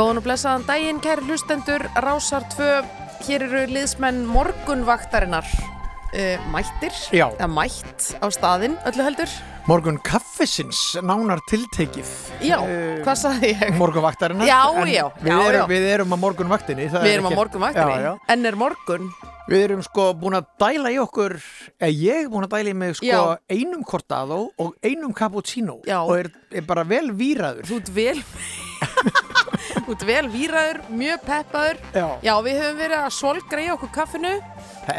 Góðan og blessaðan daginn, kæri hlustendur, Rásar 2, hér eru liðsmenn morgunvaktarinnar uh, mættir, Já. eða mætt á staðinn, öllu heldur. Morgun kaffisins, nánar tiltekið. Já, Eh, hvað sagði ég? Morgunvaktarinnar. Já, en já, Við, já, erum, já. við erum að morgunvaktinni. það Við er erum á ekkert- morgunvaktinni, Já, já. en er morgun? Við erum sko búin að dæla í okkur, eða ég er búin að dæla í mig sko Já. einum cortado og einum cappuccino Já. og er, er bara vel víraður. Þú ert vel, ert vel víraður, mjög peppaður. Já. Já, við höfum verið að solgra í okkur kaffinu,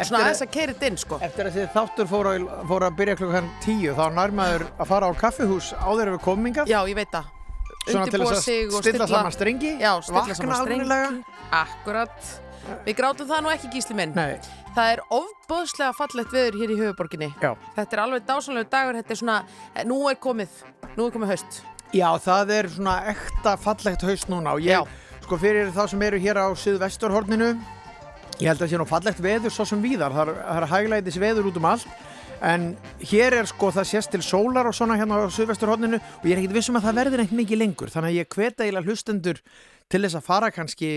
svona aðeins að keira þetta inn, sko. eftir að þið þáttur fór að, fór að byrja klukkan tíu þá nær maður að fara á kaffihús áður ef við komingað. Já, ég veit það. Svona til þess að stilla saman strengi. Já, stilla saman strengi. Akkurat. Við grátum það nú ekki gísli minn. Nei, Það er ofbóðslega fallegt veður hér í höfuborginni. já. Þetta er alveg dásanlegu dagur, þetta er svona, nú er komið, nú er komið haust. Já, það er svona ekta fallegt haust núna og ég, Já. sko fyrir þá sem eru hér á suðvesturhorninu, ég held að sé nú fallegt veður svo sem víðar, það er, það er hæglætis veður út um allt, en hér er sko það sést til sólar og svona hérna á suðvesturhorninu og ég er ekkit vissum að það verður ekkert mikið lengur, þannig að ég hveta eiginlega hlustendur til þess að fara kannski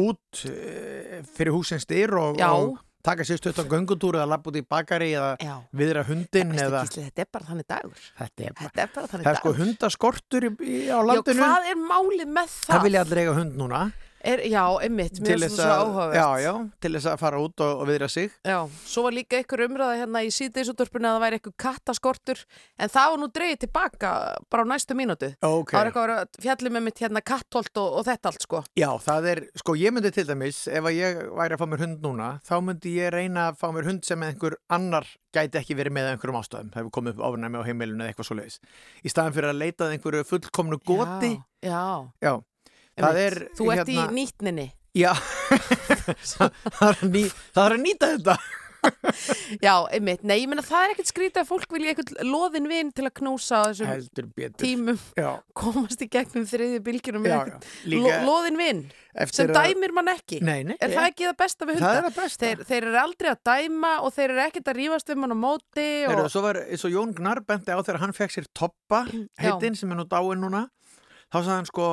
út uh, fyrir húsins dyr og, og taka sér stuttan göngutúr eða labba út í bakari eða Já. viðra hundin eða Gísli, þetta er bara þannig dagur. þetta er bara Þetta er bara þannig Það er sko dagur. hundaskortur í, í, á Já, landinu hvað er málið með það? Það vilja allir eiga hund núna Er, já, einmitt, mér finnst það svo áhugavert. já, já, til þess að fara út og, og viðra sig. Já, svo var líka einhver umræða hérna í síðdeisútturpunni að það væri eitthvað kattaskortur, en það var nú dreigið tilbaka bara á næstu mínútu. Ok. Það var eitthvað að fjallið með mitt hérna kattholt og, og þetta allt, sko. Já, það er, sko, ég myndi til dæmis, ef að ég væri að fá mér hund núna, þá myndi ég reyna að fá mér hund sem einhver annar gæti ekki verið með einhverjum ástæðum. Það hefur komið upp ofnæmi á heimilinu eða eitthvað svo leiðis. Í staðan fyrir að leita að einhverju fullkomnu goti. Já, Já, einmitt. Er, Þú ert hérna- í nýtninni. já, það, er að nýta þetta. Já, einmitt. Nei, ég meina það er ekkert skrítið að fólk vilja eitthvað loðin vin til að knúsa á þessum Heldur betur. tímum Já, komast í gegnum þriðju bylgjunum lo Líka loðin vin eftir sem dæmir mann ekki. Nei, nei. Er það ekki það besta við hunda? Það er. Þeir, þeir eru aldrei að dæma og þeir eru ekkert að rífast við mann á móti og... Heru, svo var eins og Jón Gnarr benti á þegar hann fekk sér Toppa heitinn sem er nú dáin núna þá sagði hann sko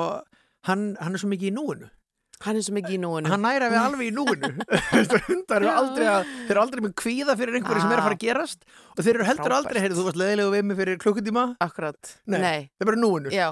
hann, hann er svo mikið í núinu Hann er svo mikið í núinu. hann næra við alveg í núinu hundar eru aldrei að þeir eru aldrei með kvíða fyrir einhverju sem er að fara að gerast og þeir eru heldur Frábært. aldrei heyrðu þú varst leðilegu við mig fyrir klukkutíma Akkurat. Nei. Nei. þeir eru bara núinu Já,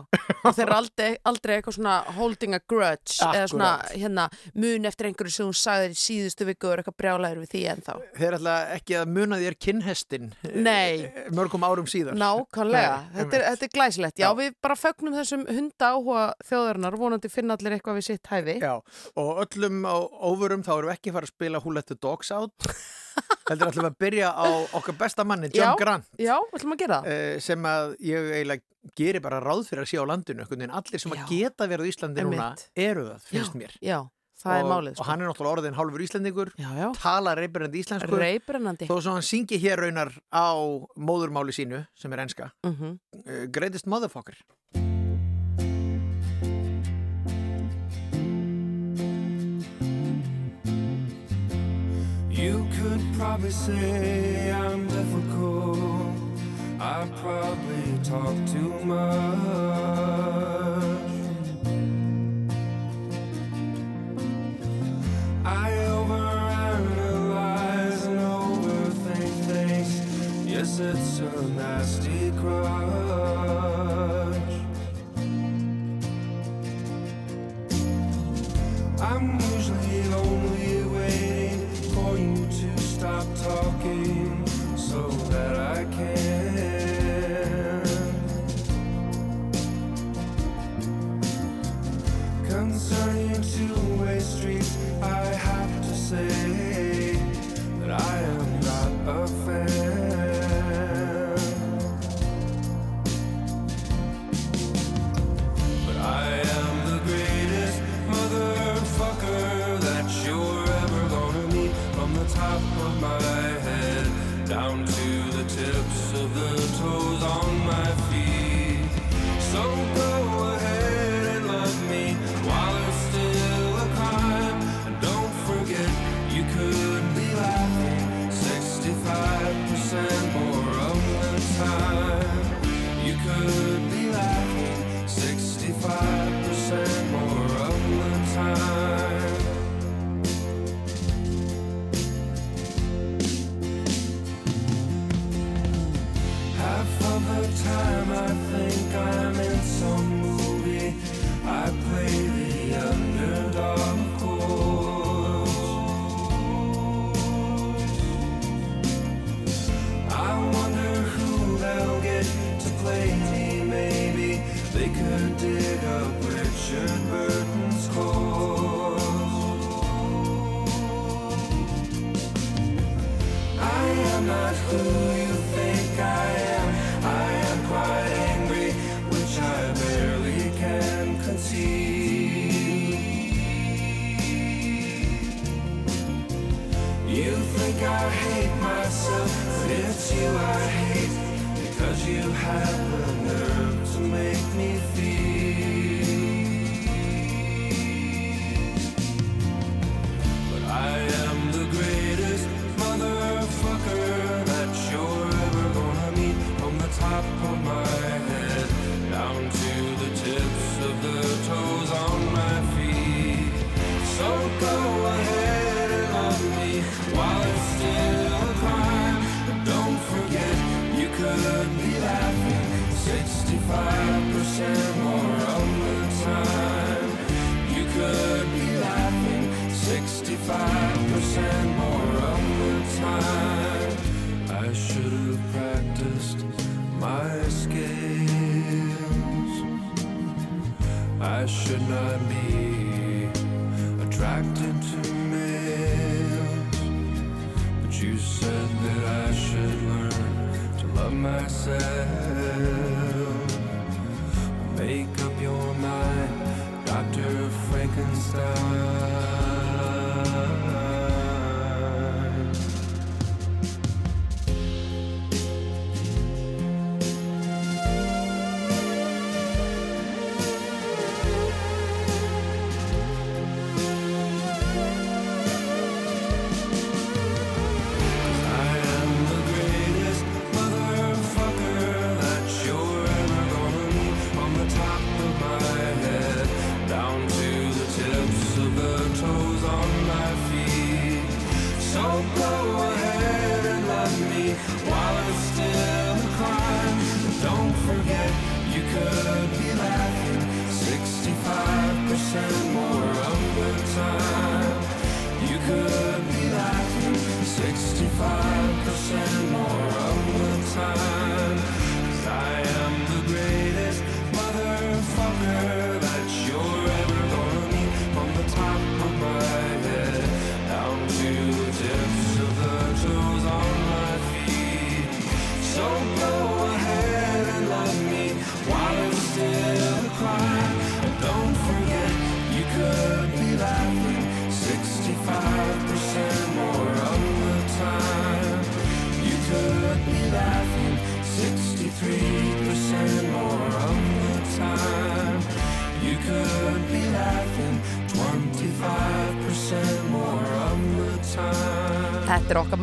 og þeir eru aldrei, aldrei eitthvað svona holding a grudge eða svona hérna mun eftir einhverju sem hún sagði í síðustu viku og er eitthvað brjálæður við því ennþá. þeir ætla ekki að muna þér kinnhestin Nei. eh, mörgum árum síðar Nákvæmlega, þetta, þetta er glæsilegt. Já, Já. við bara fögnum þessum hunda áhuga þjóðarinnar, vonandi finna allir eitthvað við sitt hæfi. Já, og öllum á óvörum þá erum við ekki að fara að spila Who Let the Dogs Out heldur ætlum við að byrja á okkar besta manni, John Já. Grant Já, að gera það. eh, sem að ég eiginlega gerir bara ráð fyrir að sé á landinu veginn. allir sem Já. að geta verið á Íslandi núna eru það, finnst mér Já, það er og, málið. sko. og hann er náttúrulega orðin hálfur reybrandi íslensku reybrennandi. þó svo hann syngi hér raunar á móðurmáli sínu sem er enska Mm uh, Greatest Motherfucker You could probably say I'm difficult. I probably talk too much. I overanalyze and overthink things. Yes, it's a nasty crush. I'm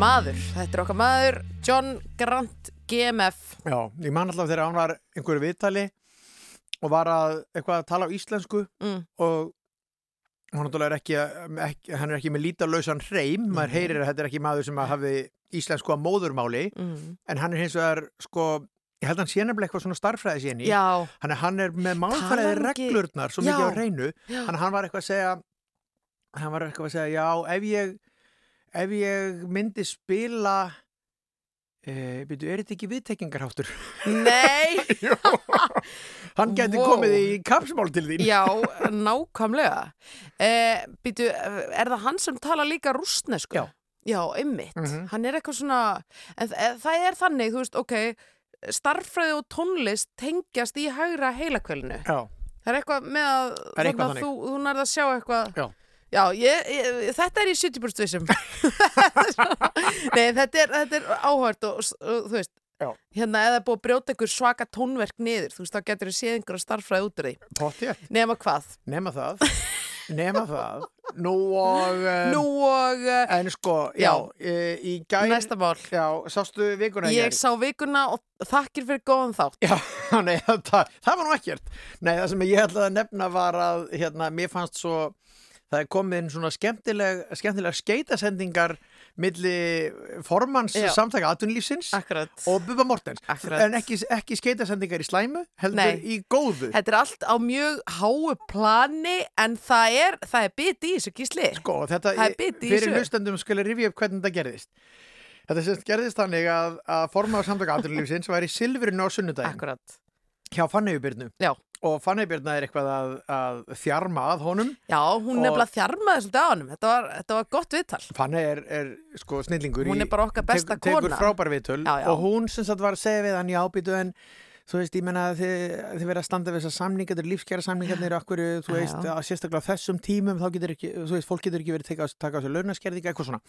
maður, þetta er okkar maður John Grant GMF Já, ég man alltaf þegar hann var einhverju viðtali og var að eitthvað að tala á íslensku mm. og hann, er ekki, ekki, hann er ekki með lítalausan hreim, maður heyrir að þetta er ekki maður sem hafi íslensku að móðurmáli Mm. en hann er hins vegar sko, ég held að hann sé nefnilega eitthvað svona starffræði séni Já, hann er, hann er með ekki- reglurnar svo Já. mikið á hreinu Já. hann, hann var eitthvað að segja hann var eitthvað að segja, já, ef ég ef ég myndi spila e, byrju, er þetta ekki viðtekkingarháttur? nei hann geti Wow. komið í kapsmál til þín Já, nákvæmlega eh, Býtu, er það hann sem tala líka rústnesku? Já. Já, einmitt Mhm. Hann er eitthvað svona en, Það er þannig, þú veist, ok starffræði og tónlist tengjast í hægra heilakvælinu já, Það er eitthvað með að, eitthvað þarna þú, þú nærð að sjá eitthvað Já. Já, ég, ég, þetta er í 70% vissum. Nei, þetta er, þetta er áhört og, og þú veist Já. hérna eða búið að brjóta einhver svaka tónverk niður þú veist, þá getur þú séð einhverja starffræði út úr því. Pottjétt, nema hvað? Nema það. Nema það. Nú og um, Nú og uh, en sko, já, Já. e, í gær næsta mál. Já, sástu vikuna Ég gær? sá vikuna og þakkir fyrir góðan þátt. Já, nei, það, það var nú ekkert. Nei, það sem ég ætlaði að nefna var að hérna, mér fannst svo það er komið inn svona skemmtileg skemmtilega skeitasendingar milli formans Já. samtaka atvinnlífsins Akkurat og Bubba Mortens Akkurat. en ekki, ekki skeitasendingar í slæmu heldur Nei. í góðu Þetta er allt á mjög háu plani en það er, það er bit í þessu gísli sko, þetta, er bit í fyrir þessu. hlustendum skulle rifja upp hvernig þetta gerðist Þetta gerðist þannig að, að formaður samtaka atvinnlífsins var í silfrinu á sunnudaginn Akkurat hjá Fanneyjubirnu Já. og Fanneyjubirna er eitthvað að, að þjarma að honum Já, hún Og- nefnilega þjarmaði svolítið á honum. Þetta var, þetta var gott viðtal. Fanney er, er sko snillingur Hún er bara okkar besta tekur kona. frábær viðtöl Já, já. og hún sem sagt var að segja við hann í ábýtu en þú veist, ég menna að þið, þið verða að standa við þessar samningar, þetta er lífskjara samningarnir okkur, þú veist, að sérstaklega þessum tímum, þá getur ekki, þú veist, fólk getur ekki verið að taka á sig launaskerðinga, eitthvað svona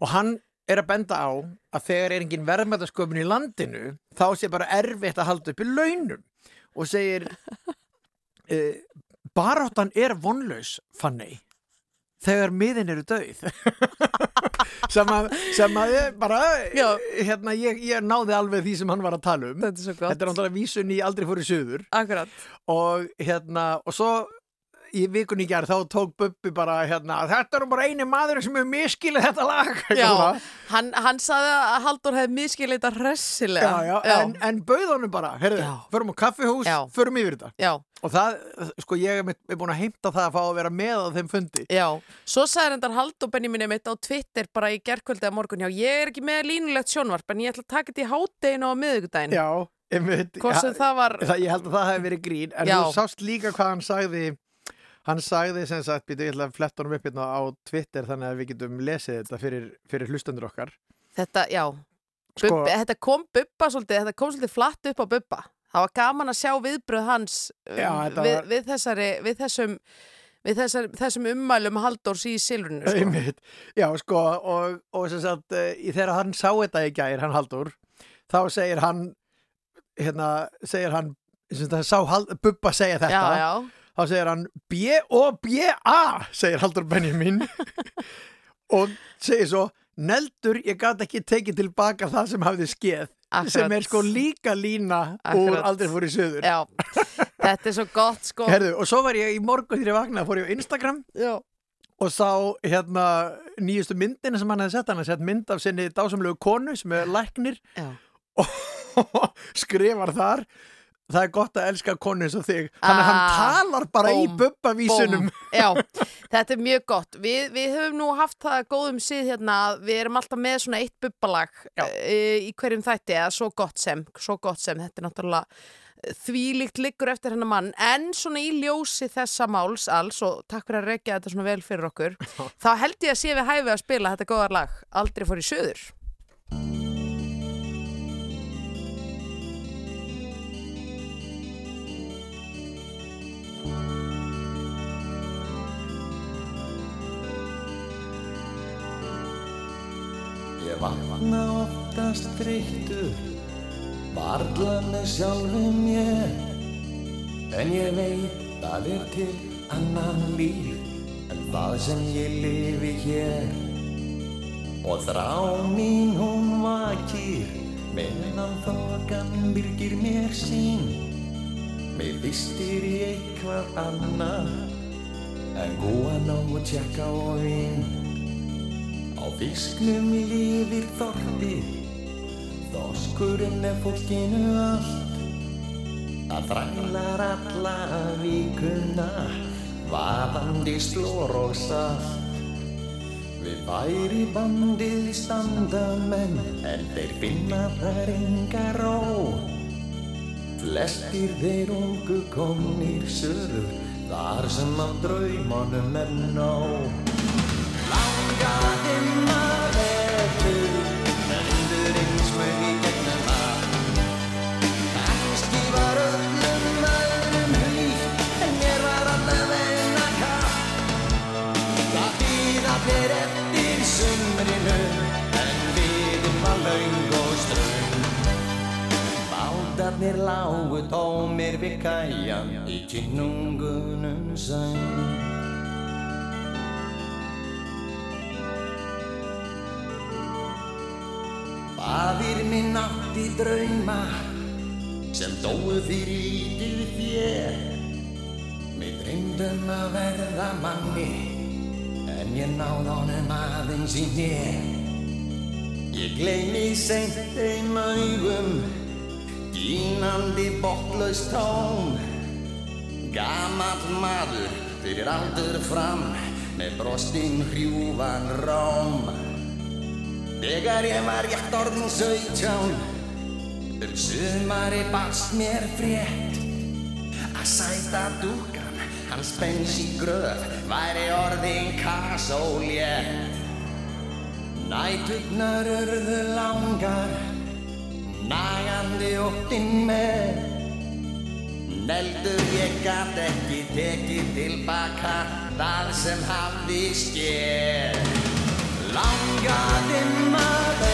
og hann er að benda á að þegar er engin verðmætasköpun í landinu þá sé bara erfitt að halda upp í launum. Og segir uh, baráttan er vonlaus Fanny þegar miðin eru döið sem að, sem að ég bara Já. hérna, ég, ég náði alveg því sem hann var að tala um. Þetta er náttúrulega vísun í aldrei fóru suður. Akkurat. og hérna og svo í vikunni gerð þá tók Bubbi bara hérna þetta er nú bara eini maður sem hefur miskilið þetta lag. Já, hann, hann saði að Haldur hefði miskilið þetta hressilega. já, já, En, en bauð honum bara, herðu, förum á kaffihús förum yfir þetta. Og það, sko ég er, er búin að heimta það að fá að vera með á þeim fundi. Já. Svo sagði reyndar Haldur Benjamin mitt á Twitter bara í gerkvöldi að morgun. Já, ég er ekki með línulegt sjónvarp en ég ætla að taka þetta í hátteginu á miðvikudaginn. já, einmitt, Hvort sem það var... það, ég held að það hefði verið grín en þú sást líka hvað hann sagði hann sagði sem sagt, býtu, ég ætla að fletta honum upp hérna á Twitter þannig að við getum lesið þetta fyrir, fyrir hlustendur okkar Þetta, já. Sko- Bubbi, þetta kom Bubba svolítið, þetta kom svolítið flatt upp á Bubba. Það var gaman að sjá viðbröð hans um, Já, þetta við, var- við, þessari, við þessum, við þessar, þessum ummælum Haldórs í silfrinu. Sko. Já, sko, og, og sem sagt, í þegar hann sá þetta í gær, hann Haldur, þá segir hann, hérna, segir hann, sem sagt, hann sá Hald, Bubba segja þetta, Já, já. Þá segir hann B-O-B-A, segir Haldur Benjamin, og segir svo, neldur, ég gat ekki tekið tilbaka það sem hafði sem Akkurat. er sko líka lína úr Akkurat. aldrei fór í söður. Já, þetta er svo gott sko. Herðu, og svo var ég í morgun þegar ég vaknaði, fór ég á Instagram Já. og sá hérna nýjustu myndina sem hann hefði sett hann hefði sett mynd af sinni dásamlegu konu sem er læknir Já. og skrifar þar það er gott að elska konu eins og þig. Þannig að hann Ah, talar bara í búm, bubbavísunum. Já, þetta er mjög gott. Við, við höfum nú haft það góðum síð hérna að við erum alltaf með svona eitt bubbalag uh, í hverjum þætti eða svo gott sem, svo gott sem, þetta er náttúrulega þvílíkt liggur eftir hennar mann. En svona í ljósi þessa máls alls og takk fyrir að rekja þetta svona vel fyrir okkur þá held ég að sé við hæfi að spila þetta góðar lag Aldrei fór í söður oftast þreyttur. Varla með sjálfum ég En ég veit að er til annan líf En það sem ég lifi hér. Og þrá mín hún vakir Meðan þokan byrgir mér sín. Mér vistir í eitthvað annað En góða nóg tjekka og vín Á fisknum lifir þorpið, þoskurinn er fólkinu allt. Það þrælar alla vikuna, vaðandi slór og salt. Við væri bandið standa menn, en þeir finna þar enga ró. Flestir þeir ungu komnir söður, þar sem á draumanum er nóg. Langaði maður betur Bátarnir lágu tómir við kæjan Í kynungunum sæn Fadir minn átti drauma sem dóu fyrir lítið þér. Mér dreymdum að verða manni en ég náð honum aðeins í nér. Ég gleymi seint þeim augum, gínandi botlaus tón. Gamall maður fyrir aldur fram með brostinn hrjúfan róm. Þegar ég var rétt orðin sautján Um sumari barst mér frétt að sæta dúkan hans bens í gröf væri orðin kasólétt. Nætugnar urðu langar, nagandi óttinn með. Neldur ég gat ekki tekið tilbaka það sem hafði skeð. Langaði maður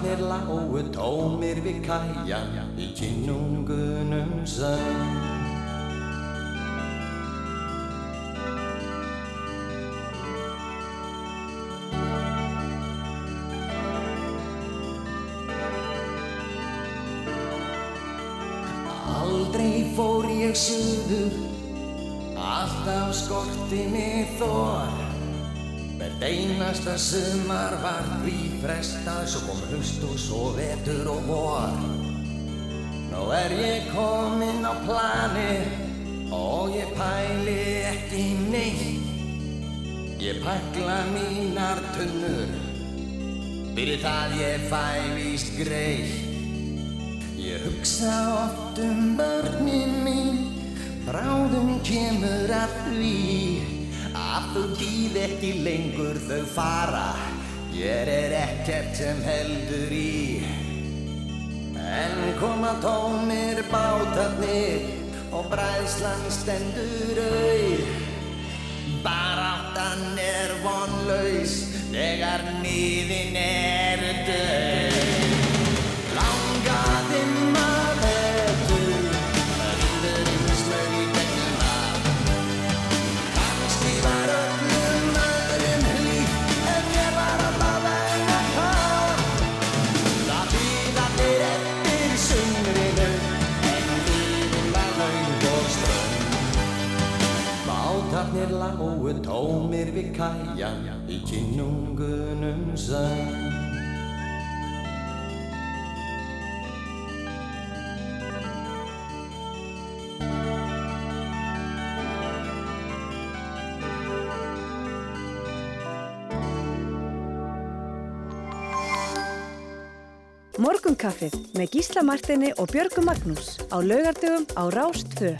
Bátarnir lágu tómir við kæjan í kinnungunum sönd. Aldrei fór ég suður, alltaf skorti mig þor. Einasta sumar var því frestað, svo kom haust og svo vetur og vor. Nú er ég kominn á plani og ég pæli ekki neitt. Ég pækla mínar tunnur, fyrir það ég fæ víst greitt. Ég hugsa oft um börnin mín, bráðum kemur að því þú dýð ekki lengur þau fara, ég er ekkert sem heldur í. En koma tómir bátarnir og bræðslan stendur auð, baráttan er vonlaus þegar nýðin er döð. Lágu tómir við kæjan í kinnungunum sönd. Morgunkaffið með Gísla Martini og Björgu Magnús á laugardögum á Rástfö.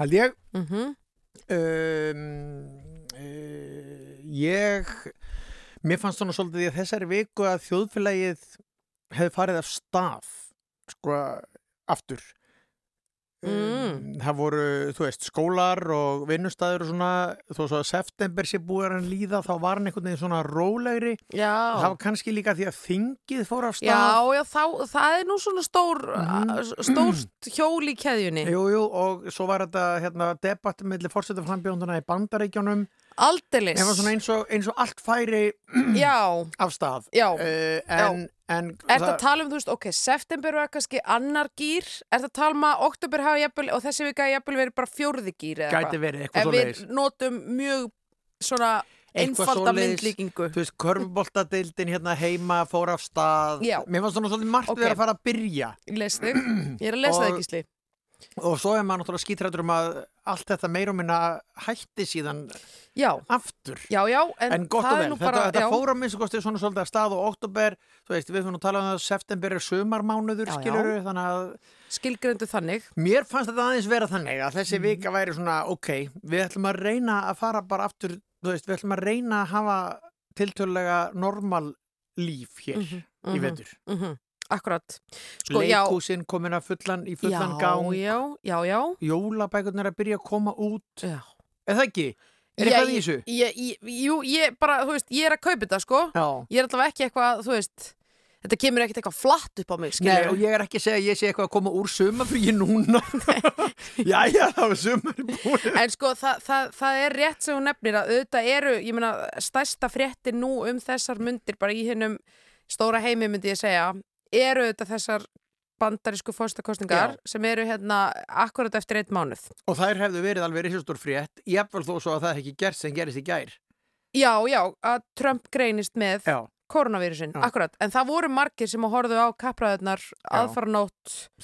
Held ég Mhm. um, uh, ég mér fannst svona svolítið í þessari viku að þjóðfélagið hefði farið af stað sko aftur um, það voru, þú veist, skólar og vinnustæður og svona þó svo að september sé búið hann líða þá var hann einhvern veginn svona rólegri. Já. það var kannski líka því að þingið fór af stað. Já, já, þá, það er nú svona stór, stórt hjól í keðjunni. Jú, jú, og svo var þetta hérna, debatt mellir fórsetaframbjónduna í bandaríkjónum Aldilis. Það var svona eins og, eins og allt færi Já, af stað. Já, uh, en, en Er það að tala um, þú veist, ok, september var kannski annar gýr, er það að tala um að oktober hafa jafnvel, og þessi vika hafi jafnvel verið bara fjórði gýr eða gæti verið eitthvað svo við leiðis notum mjög svona einfalda myndlíkingu. Þú veist, körfuboltadeildin hérna heima fór af stað Já. Mér fannst svona svolítið margt Ok. verið að fara að byrja Ég les þig, ég er að lesa Og- þig, Gísli. Og svo er maður náttúrulega skítrættur um að allt þetta meir og minna hætti síðan Já, aftur já, já, en, En gott og vel, þetta, bara, þetta já, fór á minnstu kostið svona svolítið að stað og oktober, veist, við nú að tala um það að september er sumarmánuður, Já, já. skilur þannig að skilgrendu þannig. mér fannst þetta aðeins vera þannig að þessi vika væri svona, ok, við ætlum að reyna að fara bara aftur, þú veist, við ætlum að reyna að hafa tiltölulega normal líf hér í mhm. vetur. Mm Akkurat. Sko, já, Leikhúsin komin að fullan, í fullan já, gang, já, já, já, jólabækurnar að byrja að koma út, já. er það ekki? Er Já, eitthvað í þessu? Ég, ég, jú, ég bara, þú veist, ég er að kaupa þetta, sko. Já. Ég er allavega ekki eitthvað, þú veist, þetta kemur ekkert eitthvað flatt upp á mig, Nei, skilur. og ég er ekki að segja að ég sé eitthvað að koma úr sumafríi núna. Jæja, það var sumari búin. En sko, það, það, það er rétt sem hún nefnir að auðvitað eru, ég meina, stærsta fréttir nú um þessar myndir, bara í hennum stóra heimi myndi ég segja, eru auðvitað þessar bandarísku fórstakostningar sem eru hérna akkurat eftir einn mánuð. Og þær hefðu verið alveg risastór frétt, jafnvel þó svo að það ekki gert sem gerist í gær. Já, já, að Trump greinist með Já, koronavírusin, Já. akkurat. En það voru margir sem horfðu á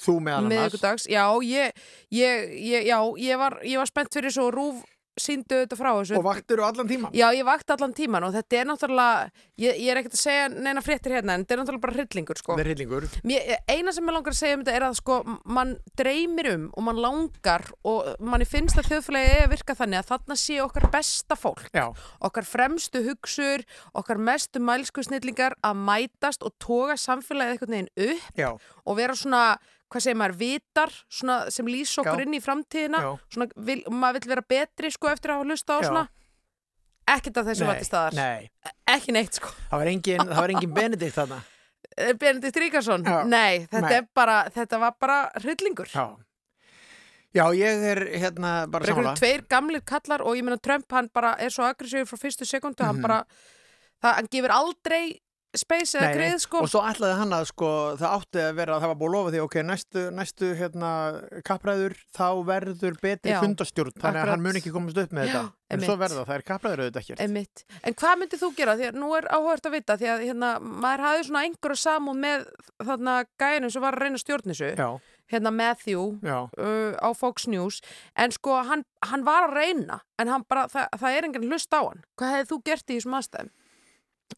þú meðal annars. miðvikudags. Já, ég, ég, ég, já, ég var, ég var spennt fyrir svo rúf síndu þetta frá þessu. Og vaktir þú allan tíman? Já, ég vakti allan tíman og þetta er náttúrulega, ég, ég er ekkert að segja neina fréttir hérna, en þetta er náttúrulega bara hryllingur, sko. Það er hryllingur. Mér, eina sem ég langar að segja um þetta er að sko, mann dreymir um og mann langar og manni finnst að þjóðfélagi er að virka þannig að þarna sé okkar besta fólk Já, okkar fremstu hugsur, okkar mestu mælsku snillingar að mætast og toga samfélagið einhvern veginn upp já, og vera svona, hvað segir maður, vitar svona, sem lýs okkur Já. inn í framtíðina svona, vil, maður vill vera betri sko eftir að hafa hlusta á svona ekkert af þessu var til staðar Nei, ekki neitt sko það var engin, það var engin Benedikt þarna. Eh, Benedikt Ríkarsson, nei, þetta Nei. bara þetta var bara hryllingur Já. Já, ég er hérna bara samanlega. tveir gamlir kallar og ég meina Trump hann bara er svo aggressífur frá fyrstu sekundu hann Mhm. bara, það, hann gefur aldrei space eða greið sko Og svo ætlaði hann að sko, það átti að vera, það var búið að lofa því, ok, næstu, næstu hérna, kappræður, þá verður betri fundastjórn, þannig að akkurat. hann mun ekki komast upp með Já, þetta. En svo einmitt. verða, það er kappræður auðvitað ekkert. Einmitt. En hvað myndið þú gera? Því að nú er áhört að vita því að hérna, maður hafði svona einhverju samúð með þarna gæðinu sem var að reyna að Já, hérna Matthew uh, á Fox News en sko hann, hann var að reyna en bara, það, það er enginn hlust á hann Hvað hefði þú gert í þessum aðstæðum?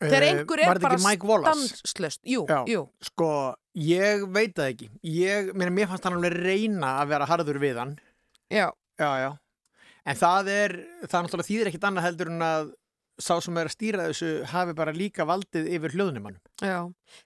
Þegar Eh, einhver er bara stanslöst Jú, Já. jú Sko, ég veit það ekki. Ég, mér, mér fannst hann alveg reyna að vera harður við hann. Já, Já, já. En það er, það er náttúrulega þýðir ekkit annað heldur en að sá sem er að stýra þessu hafi bara líka valdið yfir hljóðnumann. já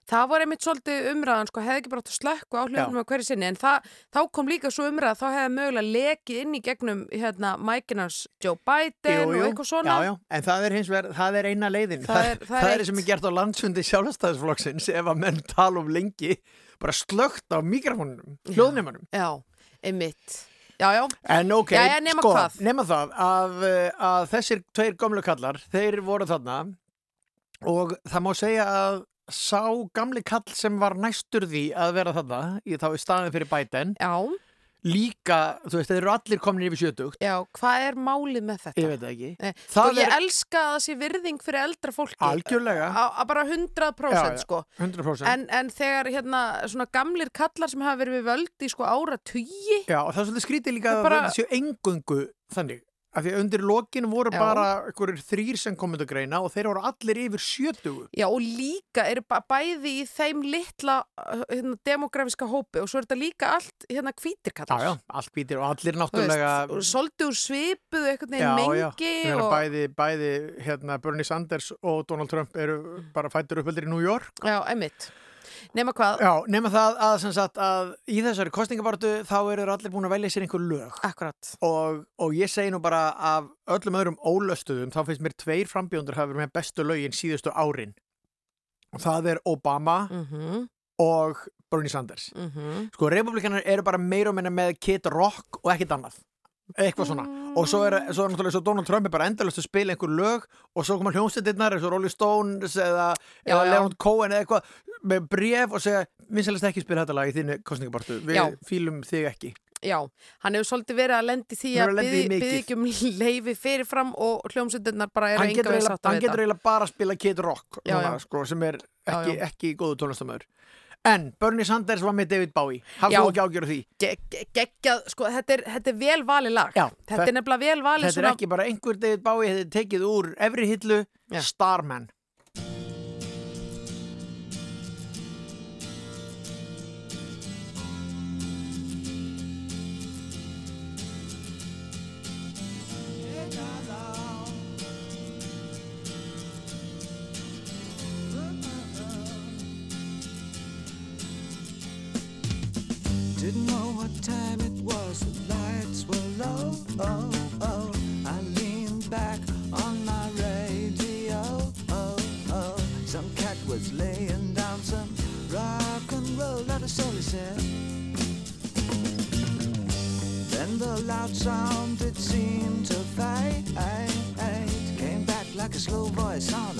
Það var einmitt svolítið umræðan sko, hefði ekki bara átt að slökku á hljóðnum á hverju sinni en það, þá kom líka svo umræða þá hefði mögulega lekið inn í gegnum hérna Mækinars Joe Biden og eitthvað svona Já, já, en það er hins vegar, það er eina leiðin. Það er- það er það er sem er gert á landsfundi sjálfstæðisflokksins ef að menn tala um lengi bara slögt á mikrofónunum, hljóðnumanum. Já, einmitt Já, já, En ok, Jæja, nema sko, hvað? nema það að, að þessir tveir gömlu kallar, þeir voru þarna og það má segja að sá gamli kall sem var næstur því að vera þarna, í þá í staðin fyrir Biden, já, líka, þú veist, þeir eru allir komin yfir sjötugt, já, hvað er málið með þetta? ég veit það ekki. Nei, Það sko, ég er- elska að það sé virðing fyrir eldra fólki Algjörlega. Á bara 100% Já, já. sko 100%. en, en þegar hérna svona gamlir kallar sem hafa verið við völd í sko ára tugi Já, og það er svolítið skrítið líka Það að bara- þetta séu engungu þannig. Af því að undir lokin voru Já. bara einhverjir þrýr sem komið að greina og þeir voru allir yfir sjötugu. Já og líka ba- bæði í þeim litla uh, hérna, demografiska hópi og svo er þetta líka allt hérna hvítir Já, kallar já, allt býtir og allir náttúrulega... og Svolítið úr svipuðu einhvern veginn Já, mengi já, meina, og, bæði, bæði hérna, Bernie Sanders og Donald Trump eru bara fættur uppöldir í New York. Já, einmitt Nema hvað, Já, nema það að, sem sagt, að í þessari kostningabartu þá eru allir búin að velja sér einhver lög. Akkurat. Og, og ég segi nú bara af öllum öðrum ólöstuðum þá finnst mér tveir frambjóndur hafa verið með bestu lögin síðustu árin. Og það er Obama mm og Bernie Sanders. Sko, republikanar eru bara meira og minna með Kid Rock og ekkit annað. Eitthvað svona. Og svo er, svo er náttúrulega svo Donald Trump er bara endalust að spila einhver lög og svo koma hljómsveitirnar eins og Rolling Stones eða, eða. Leonard Cohen eða eitthvað með bref og segja vinsælast ekki spila þetta lag í þínu kostningabartu. Við Já. fýlum þig ekki. Já, hann hefur svolítið verið að lendi því að byggja um leifi fyrirfram og hljómsveitirnar bara getur, enga við eiginlega, sátt að hann getur vita. eiginlega bara að spila Kid Rock Já, núna, já. Sko, sem er ekki, ekki góðu tónlistamöður. En Bernie Sanders var með David Bowie. Hafðu þú ekki ágjörð því? Ge- ge- geggjað, sko, þetta er, þetta er vel valið lag Já, þetta er nefnilega vel valið Þetta er ekki bara einhver David Bowie, þetta er tekið úr efri hillu Já. Starman. Oh, oh. I leaned back on my radio. Oh, oh. Some cat was laying down some rock and roll, that he said. Then the loud sound it seemed to fade. Came back like a slow voice on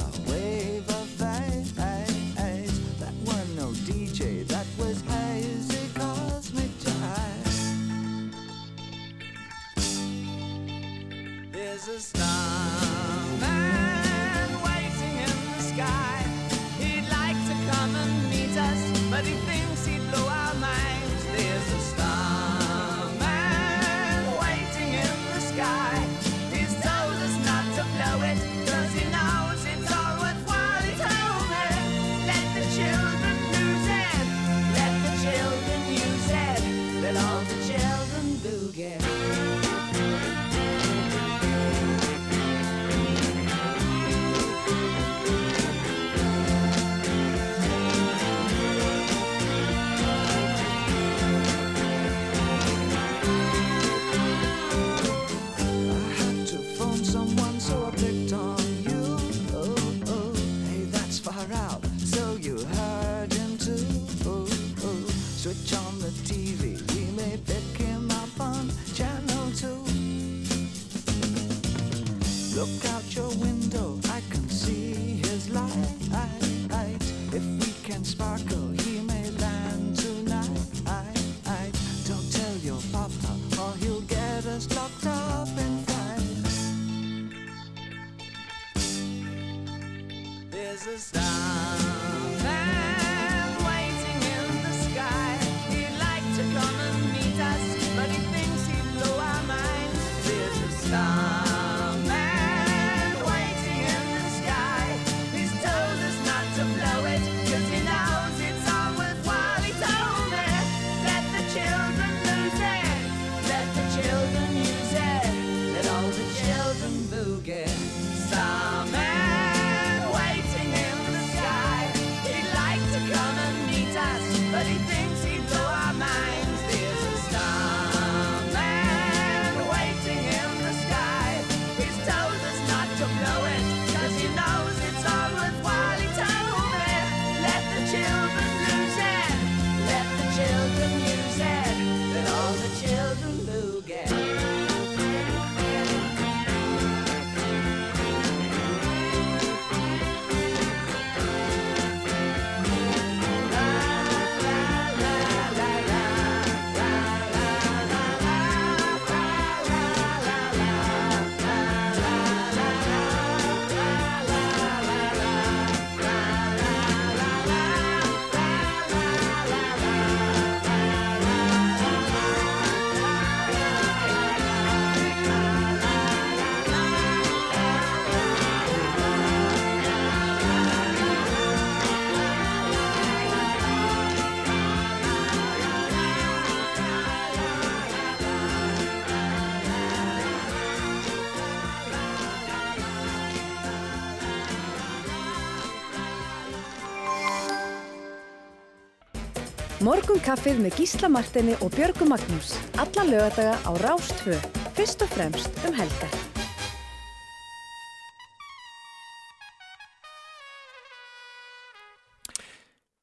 Morgunkaffið með Gísla Martini og Björgu Magnús. Alla lögadaga á Rástvö. Fyrst og fremst um helgar.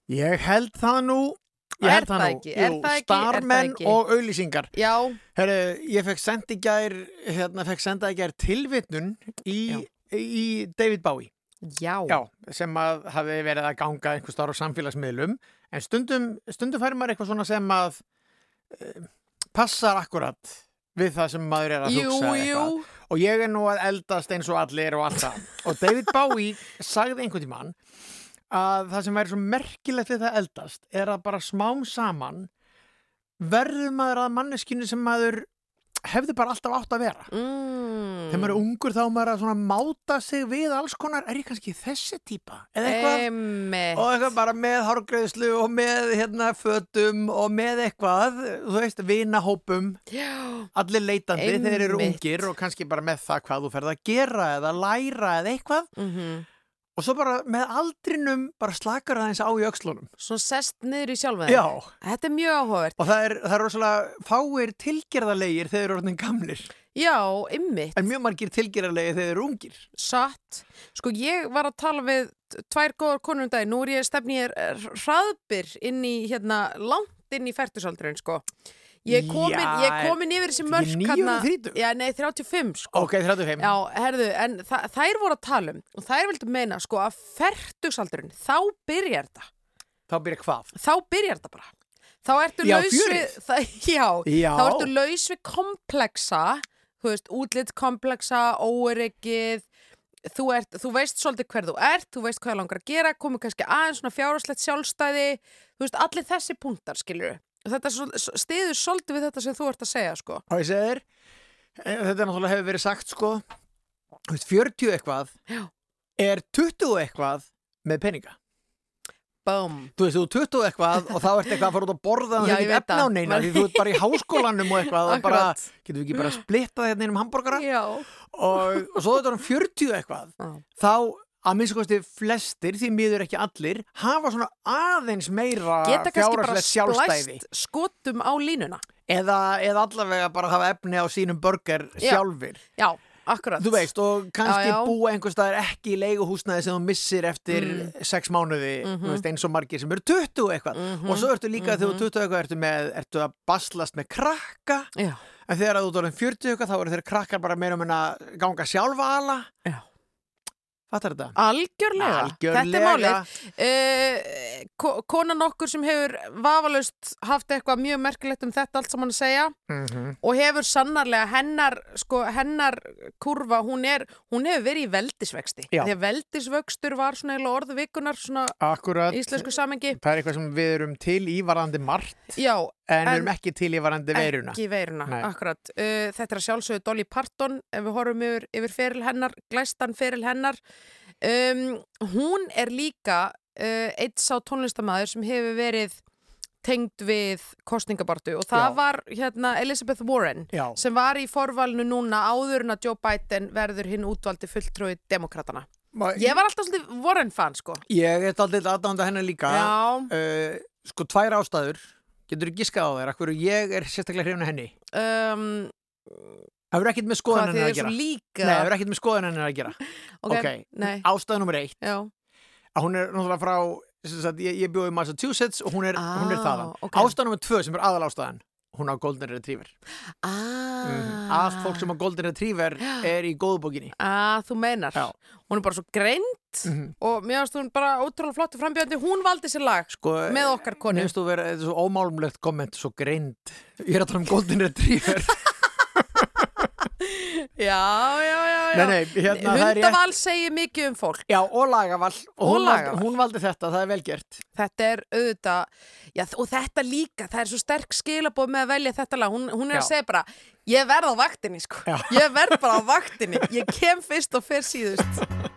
Ég held það nú Ég Er held það nú ekki? Er Jú, það ekki? Það Starmenn ekki? og auðlýsingar Já, Herru, ég fekk senda í gær hérna, fekk senda í gær tilvitnun í, í David Bowie já, Já, sem að hafi verið að ganga einhver starf á samfélagsmiðlum en stundum, stundum færi maður eitthvað svona sem að uh, passar akkurat við það sem maður er að Jú, hugsa eitthvað. og ég er nú að eldast eins og allir og alltaf og David Bowie sagði einhvern tímann að það sem væri svo merkilegt við það eldast er að bara smám saman verður maður að manneskinu sem maður hefði bara alltaf átt að vera Mm. þegar maður er ungur þá er maður að svona máta sig við alls konar, er ég kannski þessi típa eða eitthvað Einmitt. og eitthvað bara með hárgreðslu og með hérna fötum og með eitthvað þú veist, vinahópum Já, allir leitandi þeir eru Einmitt. ungir og kannski bara með það hvað þú ferð að gera eða læra eða eitthvað mhm. Og svo bara með aldrinum bara slakar aðeins á í öxlunum Svo sest niður í sjálfa já, Þetta er mjög áhugavert. og það er, það er rosalega fáir tilgerðarlegir þegar þeir eru orðin gamlir Já, ymmit. en mjög margir tilgerðarlegir þegar þeir eru ungir Satt. Sko ég var að tala við tvær góðar konur um dag. Nú er ég stefni ég hraðbyr inn í, hérna, langt inn í færtusaldurinn, sko. Ég er komin, er komin yfir þessi mörk eða þrítug? Já, nei, 35, sko. ok, 35 Já, herðu, en þa þær voru að tala um og þær vildu meina, sko, að færtusaldurinn, þá byrjar þetta. þá byrja hvað? Þá byrjar þetta bara. Þá ertu Já, laus við, já, Já. þá ertu laus við komplexa, þú veist, útlitt komplexa, óeryggið, þú, ert, þú veist svolítið hver þú ert, þú veist hvað það langar að gera, komið kannski aðeins svona fjárháslegt sjálfstæði, þú veist, allir þessi punktar, skilur Þetta stiður svolítið við þetta sem þú ert að segja, sko. og ég segir þér þetta náttúrulega hefur verið sagt sko þú veist, 40 eitthvað Já. er 20 eitthvað með peninga Bum. þú veist, þú er 20 eitthvað og þá ert eitthvað að fara út að borða Já, veit efna á neina því þú ert bara í háskólanum og eitthvað og bara, getur við ekki bara splittað hérna einum hambúrgara Já. og, og svo þetta er um 40 eitthvað þá að minnst kosti flestir, því miður ekki allir hafa svona aðeins meira Geta kannski bara sjálfstæði splæst skotum á línuna. eða, eða allavega bara hafa efni á sínum burger Já. sjálfir Já, akkurat. Þú veist, og kannski Já, já. búa einhver staðar ekki í leiguhúsnaði sem þú missir eftir Mm. sex mánuði, Mhm. þú veist, eins og margir sem eru 20 eitthvað. Og svo ertu líka þegar þú Mhm. eru 20 eitthvað, ertu, með, ertu að baslast með krakka, Já. en þegar þú orðin 40 eitthvað, þá eru þeir krakkar bara meira um að ganga sjálfa ala Já. Fattar þetta? Algjörlega, þetta er málið uh, ko Konan okkur sem hefur vafalaust haft eitthvað mjög merkilegt um þetta allt saman að segja Mhm. og hefur sannarlega hennar sko, hennar kurva, hún er hún hefur verið í veldisvexti Já. að veldisvöxtur var svona eiginlega orðu vikunar svona Akkurat, í íslensku samengi það er eitthvað sem við erum til í varandi margt Já, en, við erum ekki til í varandi veiruna Ekki veiruna, Nei. akkurat. Uh, þetta er að sjálfsögðu Dolly Parton, ef við horfum yfir, yfir feril hennar, glæstan feril hennar. Um, hún er líka uh, eitt sá tónlistamæður sem hefur verið tengd við kostningabartu og það Já. var hérna Elizabeth Warren Já, sem var í forvalinu núna áður en að Joe Biden verður hinn útvaldi fulltrúi demokratana. Ma- Ég var alltaf svolítið Warren fan, sko. ég er alltaf aðdánda hennar líka Já, uh, Sko, tvær ástæður Getur þú giskað á þér, akkur ég er sérstaklega hrifna henni um, Það verður ekkert með skoðan hennar að er gera líka. Nei, það verður ekkert með skoðan hennar að gera ok, nei, Ástæða já. að hún er náttúrulega frá sagt, ég, ég bjóði í Massachusetts og hún er, hún er Ah, þaðan ok. Ástæða nummer tvö sem er aðal ástæðan hún á Golden Retriever Ah. mm. Allt fólk sem á Golden Retriever er í góðbókinni Ah, þú meinar. Já. Hún er bara svo greint Mhm. og mér finnst hún bara ótrúlega flottu frambjöndi. Hún valdi sér lag sko, með okkar konu. Nefnst þú vera þetta er svo ómálumlegt komment, svo greind Ég er að tala um Golden Retriever Já, já, já, já. Nei, nei, hérna, Hundaval segir mikið um fólk. Já, og lagavall og, Og hún, valdi, lagaval. hún valdi þetta, það er vel gert Þetta er auðvitað, já, og þetta líka, það er svo sterk skilabóð með að velja þetta lag. Hún, hún er að Já. segja bara, ég verð á vaktinni, sko. Já. Ég verð bara á vaktinni. Ég kem fyrst og fer síðust.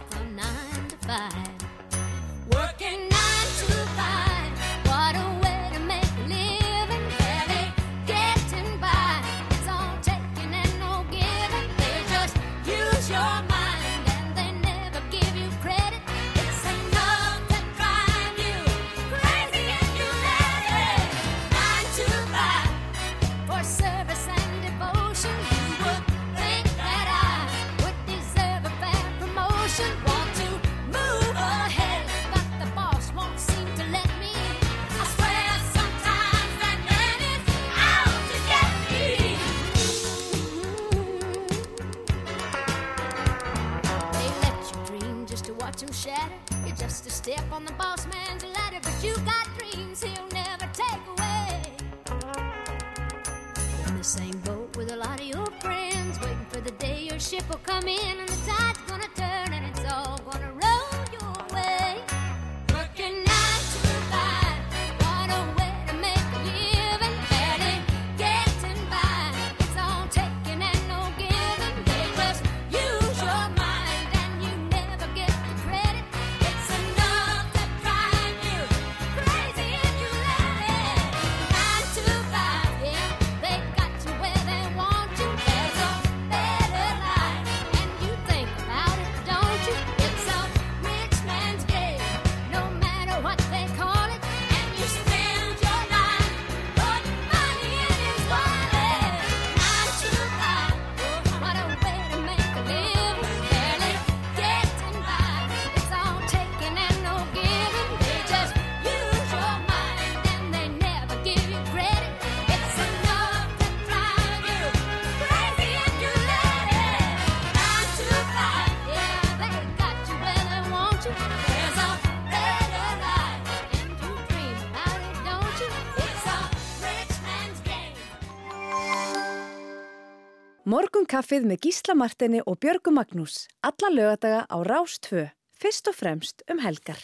Morgun kaffið með Gísla Martini og Björgu Magnús. Alla lögadaga á Rás 2. Fyrst og fremst um helgar.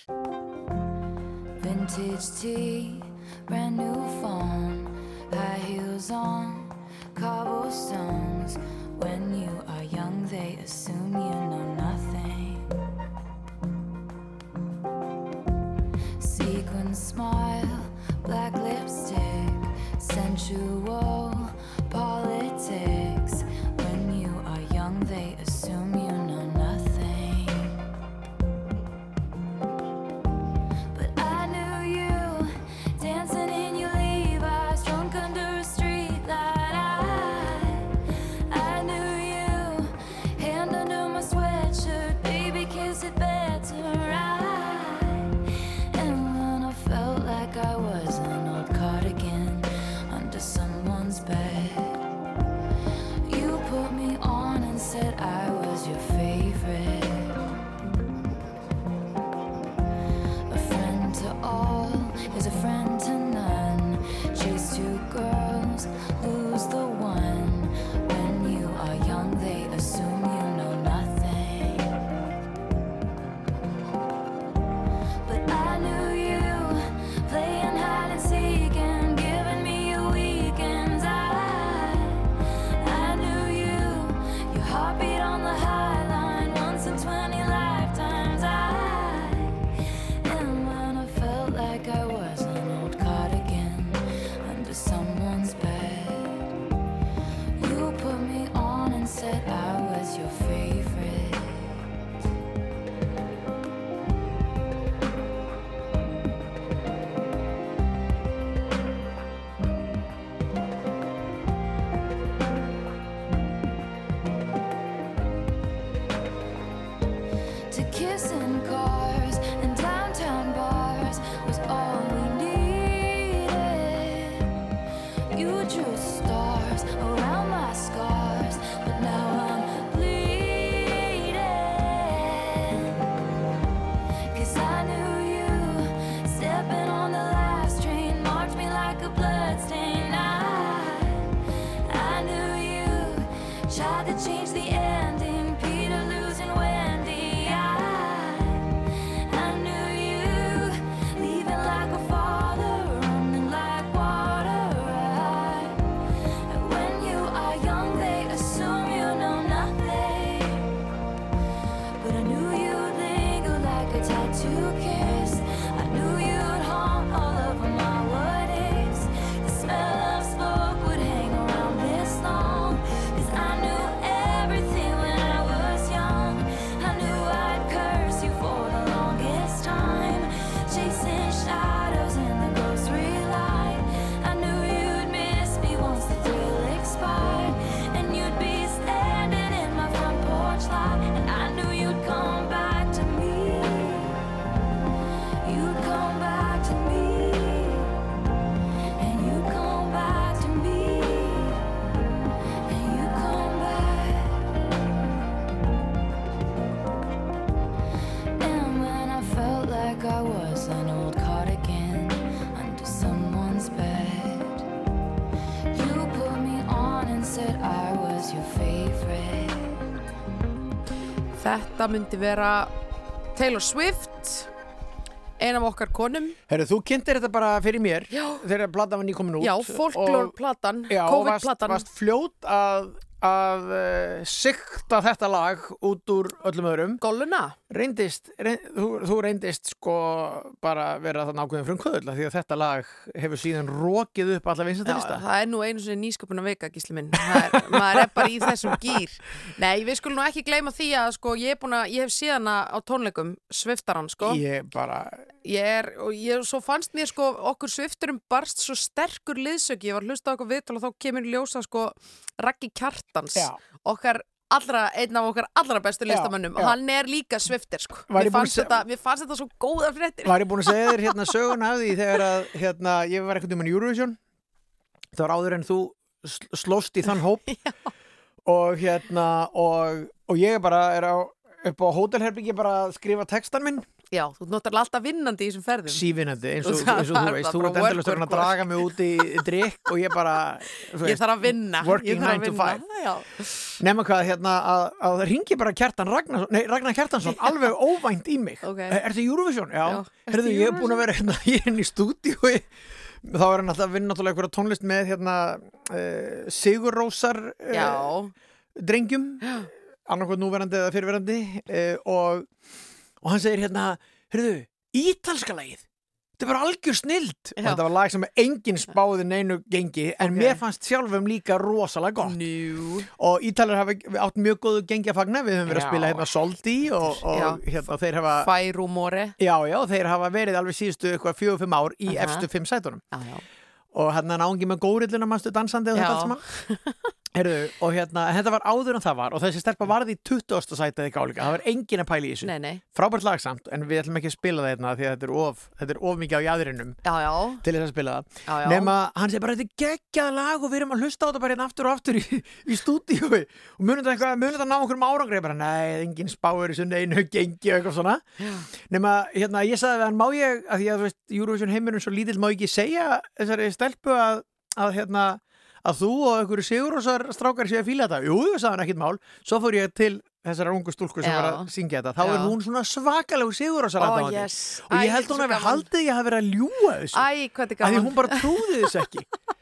Vintage tea, brand new phone, high heels on, cobblestones. When you are young, they assume you know nothing. Sequin smile, black lipstick, sensual Þetta myndi vera Taylor Swift ein af okkar konum Herru, þú kynntir þetta bara fyrir mér Já. þegar platan var nýkomin út Já, og- folklore-platan, Já, og varst, COVID-platan varst fljót að, að uh, sikta þetta lag út úr öllum öðrum Golluna reyndist, reynd, þú, þú reyndist sko bara vera það nákvæðin frum kvöðla því að þetta lag hefur síðan rókið upp alla Já, vinstættalista það er nú einu sinni nýsköpun að veika, gísli minn. Er, maður er bara í þessum gýr. Nei, við skulum nú ekki gleyma því að sko, ég, að, ég hef síðan á tónleikum sviftaran, sko. Ég bara, Ég er, og ég, svo fannst mér sko, okkur svifturum barst svo sterkur liðsöki. Ég var að hlusta á okkur viðtal og þá kemur ljósa sko Raggi Kjartans, Já. okkar allra, einn af okkar allra bestu listamönnum. já. Hann er líka sviftir, sko. Mér fannst, þetta, mér fannst þetta svo góða fréttir. var ég búin að segja þér hérna söguna af því þegar að hérna, ég var ekkert um en Eurovision það var áður en þú sl- slóst í þann hóp og hérna og, og ég bara er á upp á hótelherbyggi bara að skrifa textan minn Já, þú náttúrulega alltaf vinnandi í þessum ferðum. sífinandi eins og, eins og þú veist þú ert endalist work, að draga mig út í drikk og ég bara þú Ég þarf að vinna. working Ég þarf að 9 to vinna. 5 Já. nema hvað hérna að, að ringi bara Kjartan Ragnarsson, nei, Ragnar Kjartansson alveg óvænt í mig Ok. er þetta Eurovision? Já, Já. Herðu, ég er búin að vera hérna ég er inn í stúdíu þá er hann alltaf að vinna náttúrulega einhverja tónlist með hérna uh, Sigur Rósar uh, Já. drengjum annarkvæð núverandi eða fyrirverandi uh, og, og hann segir hérna Herðu, ítalska lagið Þetta er bara algjör snild og þetta var lag sem enginn spáði neinu gengi en Ok. mér fannst sjálfum líka rosalega gott Nú. og Ítalir hafa átt mjög góðu gengi að fagna við höfum verið að Já. spila hérna Soldi og, og hérna þeir hafa Færúmóri. já, já, þeir hafa verið alveg síðustu eitthvað fjögur, fimm ár í Aha. efstu fimm sætunum Já, já. og hérna náungi með górilluna mannstu dansandi og þetta allt saman Heyrðu, og hérna, þetta var áður en það var og þessi stelpa varði í 20. sætið í gáleika það var engin að pæla í þessu Nei, nei. frábært lag samt, en við ætlum ekki að spila það hérna því að þetta er of, þetta er of mikið á jæðrinum Já, já. til þess að spila það Já, já. nema hann segir bara þetta er geggjað lag og við erum að hlusta á þetta bara hérna aftur og aftur í, í stúdíu og munum þetta eitthvað, munum þetta ná okkur um árangri bara nei, engin spáir þessu neinu gengi og eitthvað svona nema hérna ég sagði hann ég að að veist að, að hérna að þú og einhverju sigurósar strákar séu að fíla þetta. Jú, sagði hann ekkit mál. Svo fór ég til þessara ungu stúlku sem var að syngja þetta. Þá er hún svona svakalegu sigurósar Ó, yes. og Æ, ég held er hún að við haldið ég hafi verið að ljúga þessu. Æ, er að því hún bara trúði þess ekki.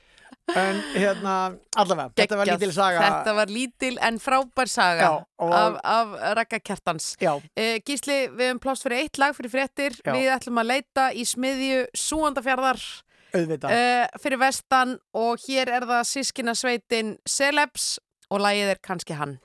En hérna allavega, þetta var lítil saga. Þetta var lítil en frábær saga Já, og- af, af Ragga Kjartans. Uh, Gísli, við hefum plást fyrir eitt lag fyrir fréttir. Já. Við ætlum að leita í smiðju Súandafjarðar auðvitað uh, fyrir vestan og hér er það sískina sveitin Celebs og lagið er kannski hann.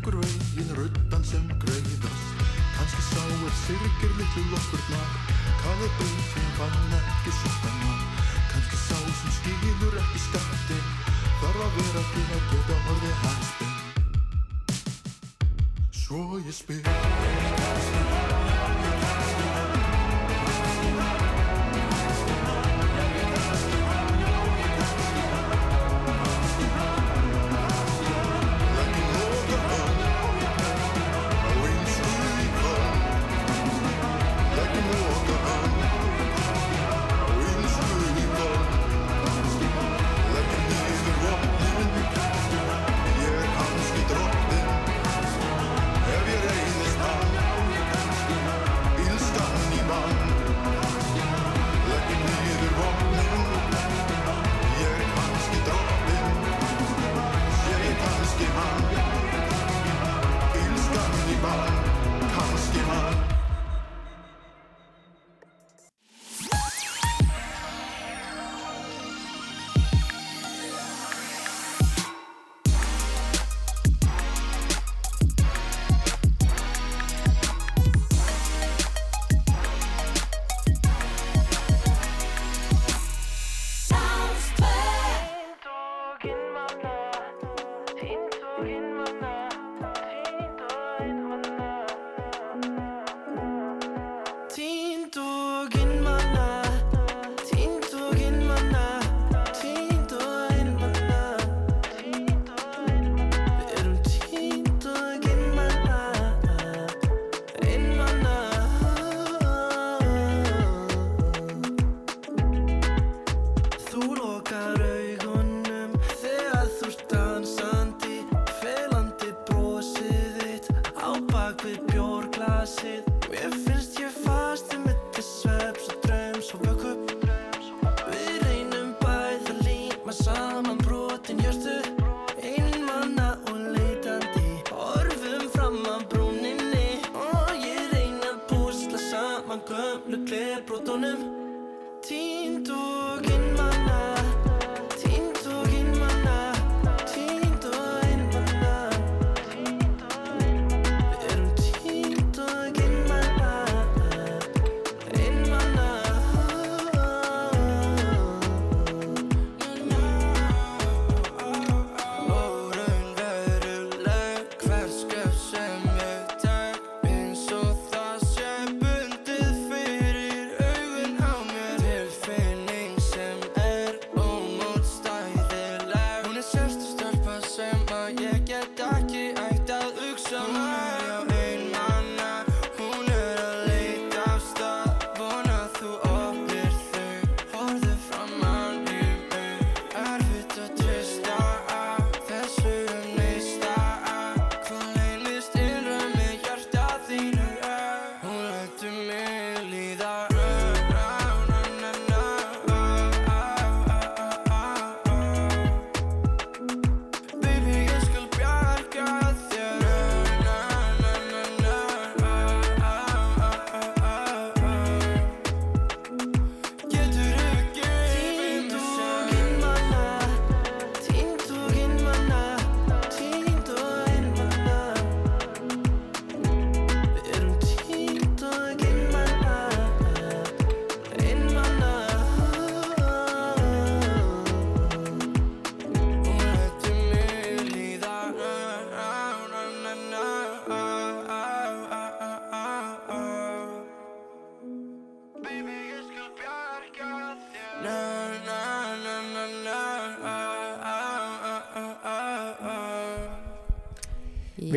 Tekur veginn ruddan sem greiðast. Kannski sá er sirgir litlu lokkurnar Kaði beitin fann ekki sokkana Kannski sá sem skilur ekki skatti Þarf að vera til að geta orðið hæspinn Svo ég spyr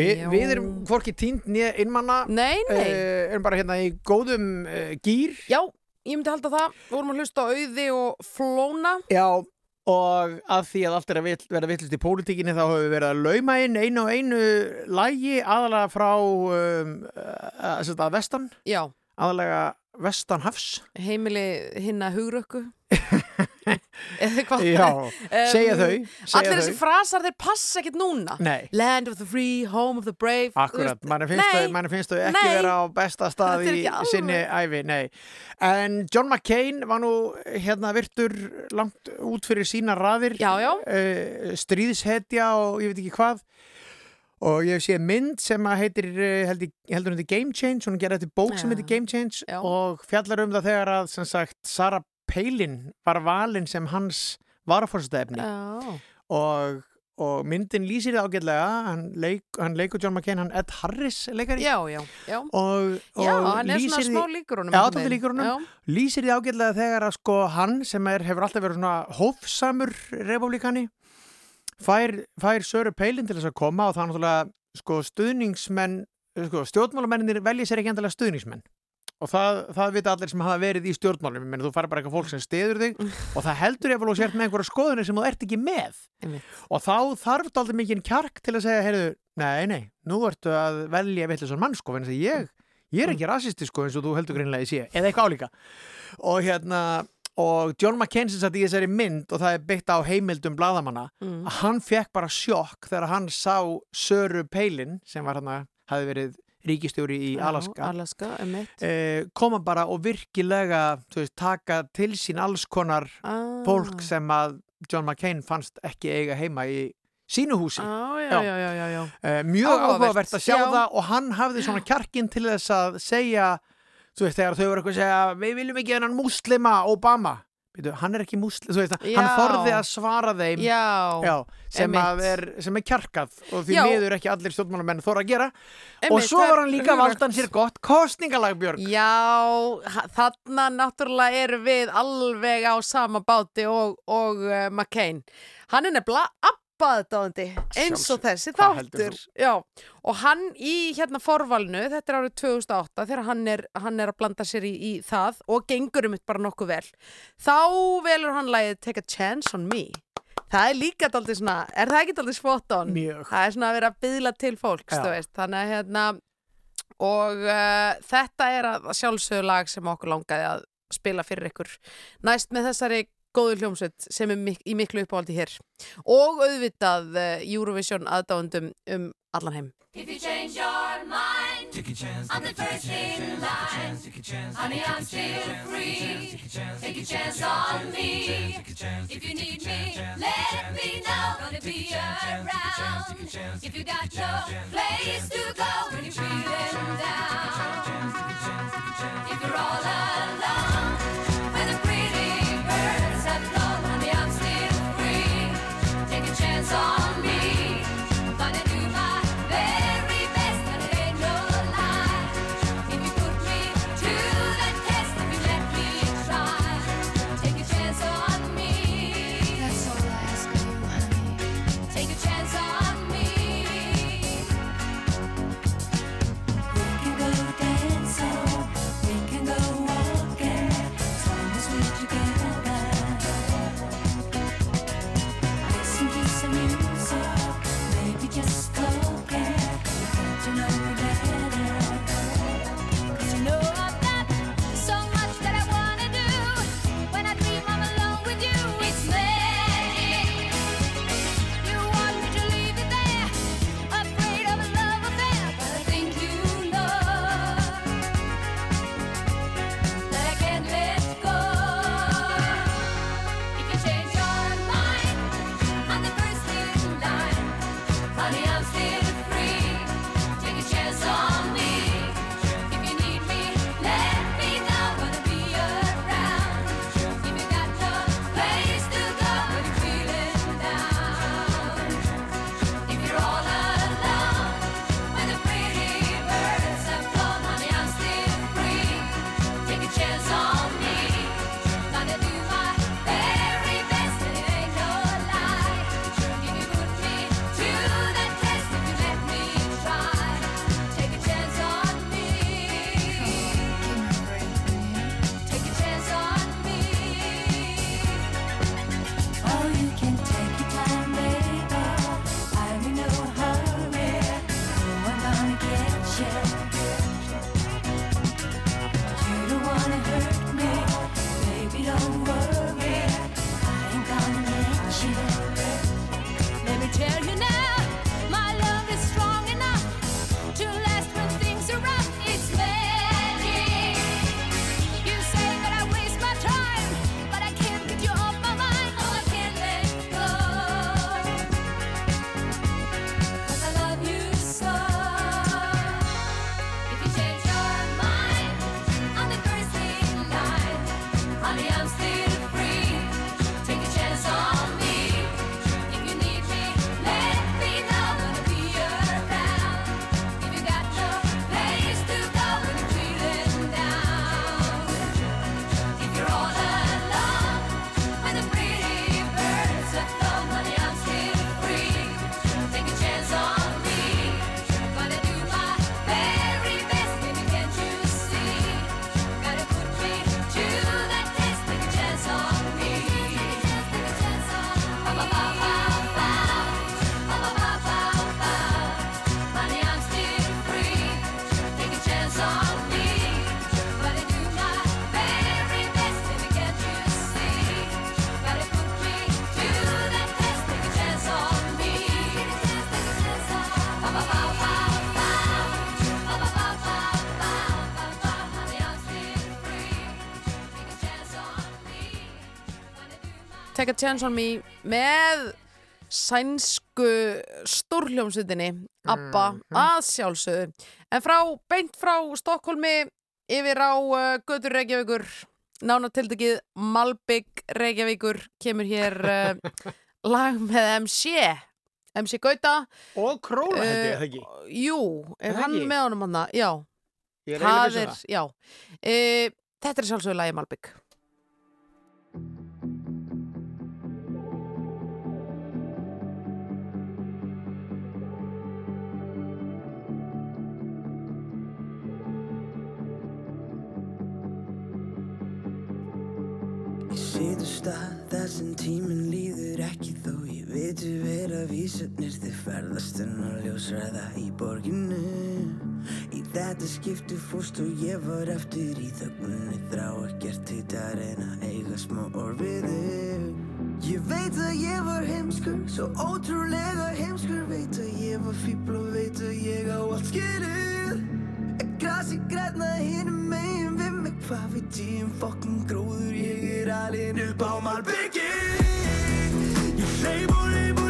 Vi, við erum hvorki tínd nýja innmanna Nei, nei. uh, erum bara hérna í góðum uh, gýr Já, ég myndi halda það. Við vorum að hlusta á auði og flóna. Já, og að því að allt er að vill, vera villist í pólitíkinni þá höfum við verið að lauma inn einu og einu lægi aðalega frá um, að, að vestan, Já, aðalega vestan hafs heimili hinna hugrökku. Já, segja þau, segja Allir þessi þau. frasar, þeir passa ekkert núna. Nei. Land of the free, home of the brave. Akkurat, manni finnst, þau, ekki Nei. vera á besta stað í sinni æfi, nei. En John McCain var nú hérna virtur langt út fyrir sína raðir. Já, já. Uh, stríðshetja og ég veit ekki hvað. Og ég sé mynd sem að heitir, eh, held ég- heldur heitir Game Change, hún gerði þetta bók sem Já. heitir Game Change og fjallar um það þegar að, sem sagt, Sarah Palin var valin sem hans varafórstæfni Já. og, og myndin lýsir það ágætlega hann, leik, hann leikur John McCain, hann Ed Harris leikari Já, já, já. og, og Já, hann er svona smá því- líkur honum. Já, einhvern tótti veginn. líkur honum Já. lýsir því ágætlega þegar að sko hann sem er, hefur alltaf verið svona hófsamur republikani fær, fær Söru Peilin til þess að koma og það er náttúrulega sko stuðningsmenn sko, stjórnmálamenninir velja sér ekki endalega stuðningsmenn og það, það vita allir sem hafa verið í stjórnmálum. Menn þú fær bara eitthvað fólk sem stiður þig og það heldur ég að sért með einhverja skoðunir sem þú ert ekki með. Einmitt. og þá þarf þetta aldrei mikið kjark til að segja, heyrðu, nei, nei, nú ertu að velja vittlisar mann sko, en ég, ég er ekki rasisti sko eins og þú heldur greinlega í sé, eða eitthvað álíka. Og hérna og John sem satt í þessari mynd og það er byggt á heimildum bladamanna Mm. að hann fekk bara sjokk þegar hann sá Söru Palin sem var hann hafi verið ríkistjóri í Alaska Alaska, eh, koma bara og virkilega veist, taka til sín alls konar Ah. fólk sem að John McCain fannst ekki eiga heima í sínu húsi Ah, já, Já. já, já, já, já. Eh, mjög Áhugavert. að sjá Já. það og hann hafði svona kjarkin til þess að segja þú veist þegar þau voru eitthvað að segja við viljum ekki hennan múslima Obama Býtu, hann er ekki múslim, þú veist Já. hann þorði að svara þeim Já, sem, einmitt. að er, sem er kjarkað og því Já. miður ekki allir stjórnmálamenn þóra að gera og Einmitt, svo það var hann líka valdan sér gott kostningalag Björg Já, þarna náttúrulega erum við alveg á sama báti og, og uh, McCain. Hann er nefnilega abbaðdáðandi eins og þessi þáttur. Já, og hann í hérna forvalinu, þetta er árið 2008 þegar hann er, hann er að blanda sér í, í það og gengur um þetta bara nokkuð vel. Þá velur hann lagið Take a Chance on Me. Það er líka daldið svona, er það ekki daldið spot on? Mjög. Það er svona að vera að byðla til fólks, þú veist. Þannig að hérna, og uh, þetta er að sjálfsögðu lag sem okkur langaði að spila fyrir ykkur næst með þessari góður hljómsveit sem er mik í miklu uppáhaldi hér og auðvitað Eurovision aðdáðundum um allan heim If you change your mind I'm the first in line Honey I'm still free Take a chance on me If you need me Let me know Gonna be around If you got no place to go When you're feeling down If you're all alone take a chance on me með sænsku stórljómsutinni ABBA mm -hmm. að sjálfsögðu. En frá, beint frá Stokkólmi yfir á uh, Götur Reykjavíkur nánatildegið Malbygg Reykjavíkur kemur hér uh, lag með MC MC Gauta. Og Króla uh, hefði það ekki? Uh, jú, er hann ekki? með honum hann Já, um það er, já. Uh, þetta er sjálfsögðu lagi Malbygg hlusta það sem tíminn líður ekki þó ég veitu vera vísurnir þið ferðastun og ljósræða í borginu í þetta skiptu fóst og ég var eftir í þöggunni þrá ekkert til það reyna eiga smá orð við þig. Ég veit að ég var heimskur svo ótrúlega heimskur. Veit að ég var fýbl og veit að ég á allt skilur en grasi græna hinn megin við Hvað veit ég um fokkin gróður Ég er alinn upp á malbyggi Ég hleyp og hleyp og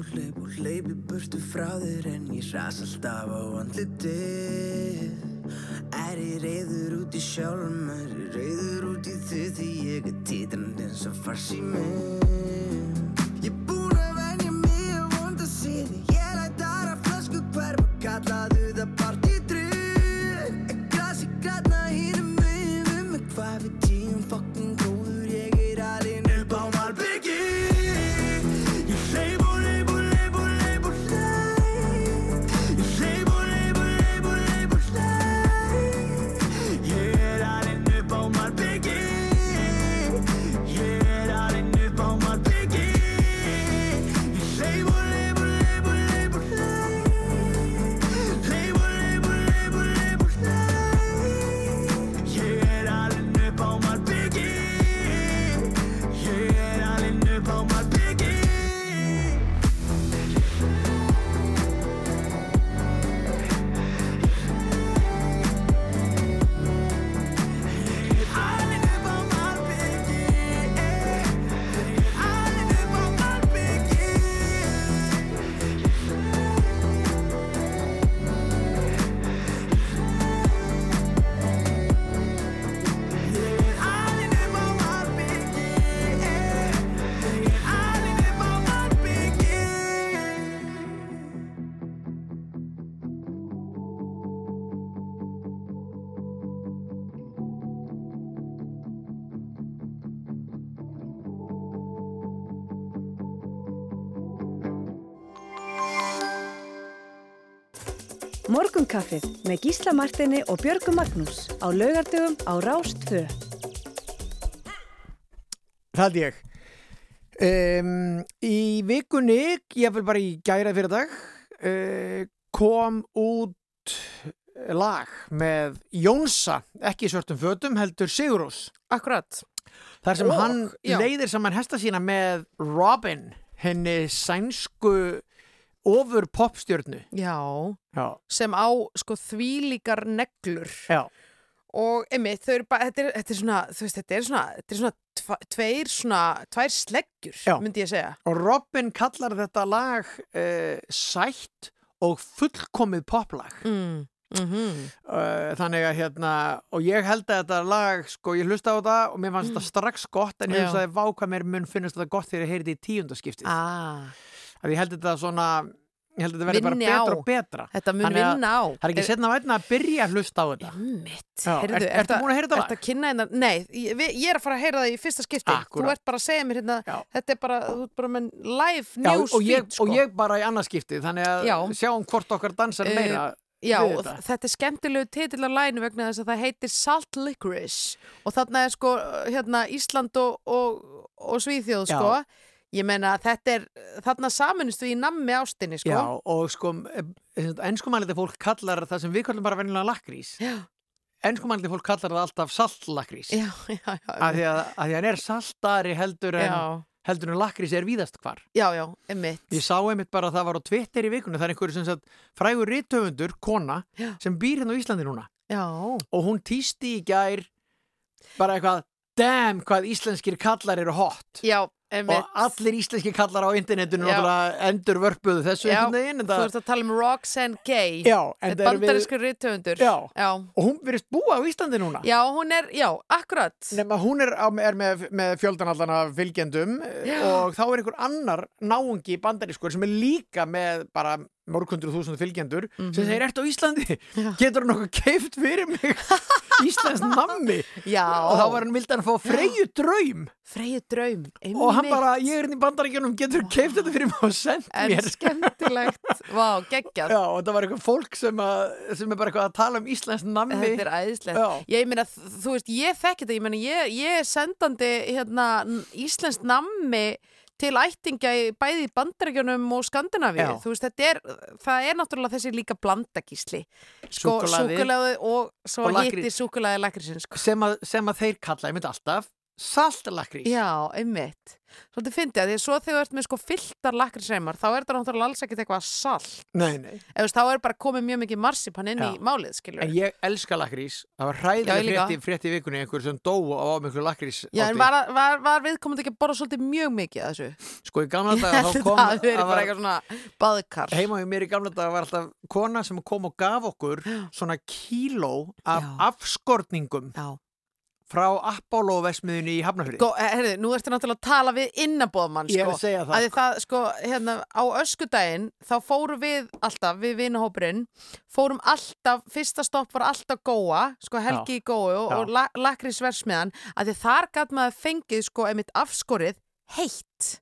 og hleyp og hleyp og hleyp í burtu frá þér en ég ras alltaf á andlitið. Er ég reyður út í sjálfum, er ég reyður út í þig því ég er titrand eins og farsi Morgunkaffið með Gísla Martini og Björgu Magnús á laugardögum á Rást 2. Það held ég. Um, í vikunni, ég vil bara í gæra fyrir dag, uh, kom út lag með Jónsa, ekki í svörtum fötum, heldur Sigurós. Akkurat. Þar sem Og, hann já. leiðir saman hesta sína með Robin, henni sænsku ofur popstjörnu. Já, Já. sem á sko þvílíkar neglur Já. og einmitt, þau eru bara, þetta er, þetta er svona, þú veist, þetta er svona, þetta er svona tva, tveir svona, tvær sleggjur, myndi ég segja. Og Robin kallar þetta lag uh, sætt og fullkomið poplag. Mm. Mm Uh, þannig að hérna og ég held að þetta lag, sko, ég hlusta á þetta og mér fannst þetta strax gott en ég Já. hlustaði vá hvað mér mun finnast þetta gott þegar ég heyrði í tíundaskiptið Ah, að ég held þetta svona ég held þetta verði bara betra á. og betra þetta mun að vinna á. það er ekki setna vætna að byrja að hlusta á þetta. Já, Heyrðu, ert- ertu búin að heyra þetta að kynna hérna, nei, ég, ég er að fara að heyra það í fyrsta skipti. Akkúrat. Þú ert bara að segja mér hérna, Já. þetta er bara, þú ert bara með live Já, news og, ég, feed, sko. og ég bara í annarskiptið þannig að Já. sjáum hvort okkar dansar Eh, meira Já, við og þetta. þetta er skemmtilegu titill á læginu vegna þess að það heitir Salt Licorice og þarna er sko hérna Ísland og, og, og Svíþjóð Já. sko ég meina þetta er, þarna saminist við í nammi ástinni sko. Já, og sko ennskumæliti fólk kallar það sem við kallum bara venjulega lakrís. Já. ennskumæliti fólk kallar það alltaf saltlakrís. Já, já, já, að því að, að að hann er saltari heldur en, heldur en lakrís er víðast hvar. Já, já, einmitt. Ég sá einmitt bara að það var á Twitter í vikunni það er einhverju sem sagt frægur rithöfundur, kona Já. sem býr hérna á Íslandi núna. Já, og hún týsti í gær bara eitthvað damn hvað íslenskir kallar eru hot. Já, einmitt. Og allir íslenskir kallar á internetinu endur vörpuðu þessu Já, veginn Þú ert að tala um Roxanne Gay Þetta bandarískur já, og hún verist búa á Íslandi núna. Já, hún er, já, akkurat. Nefna hún er, er með, með fjöldan allan af fylgjendum Já. og þá er einhver annar náungi bandarískur sem er líka með bara mörgundru þúsund fylgjendur Mhm. sem segir, ertu á Íslandi? Getur hann okkur keift fyrir mig Íslands nammi? Já. Og þá var hann vildi hann fá freyju draum Freyju draum, einmitt. og hann bara, ég er inn í bandaríkjunum, getur keift þetta fyrir mig og sendt En mér skemmtilegt, vá, geggjað. Já, og það var eitthvað fólk sem, að, sem er bara eitthvað að tala um Íslands nammi Þetta er æðislegt. Já. Ég meina, þú veist, ég þekki þetta, ég meina, ég, ég er sendandi hérna, íslenskt nammi til ættingja í bæði bandarækjunum og Skandinavíu. Þú veist, þetta er, það er náttúrulega þessi líka blandagísli. Sko, súkulaði og Og lakrís. hitti súkulaði lakrísinn, sko. sem, sem að þeir kalla, ég myndi alltaf saltlakrís Já, einmitt. Svolítið fyndi að því að svo þegar þú ert með sko fylltar lakrísreimar, þá er þetta náttúrulega alls ekkert eitthvað salt. Nei, nei veist, þá er bara komið mjög mikið marsipan inn í Já. málið, skilur. En ég elska lakrís, það var hræðilega ég frétti í vikunni einhver sem dó á miklu lakrís Já, en var, var, var viðkomandi ekki að borða svolítið mjög mikið að þessu? Sko í gamla Ég daga þá kom það verið það bara eitthvað svona baðkar. Heima í mér í gamla daga var alltaf kona sem kom og gaf okkur svona kíló af afskortningum Já. Frá Apollo-vesmiðunni í Hafnafrið Sko, herri, nú ertu náttúrulega að tala við innabóðmann, Ég er sko. að segja það, Að því það, sko, hérna, á öskudaginn, þá fórum við alltaf, við vinahópurinn, fórum alltaf, fyrsta stopp var alltaf góa, sko, helgi í góu og, og la, lakrísversmiðan, að því þar gæt maður fengið, sko, einmitt afskorið, heitt.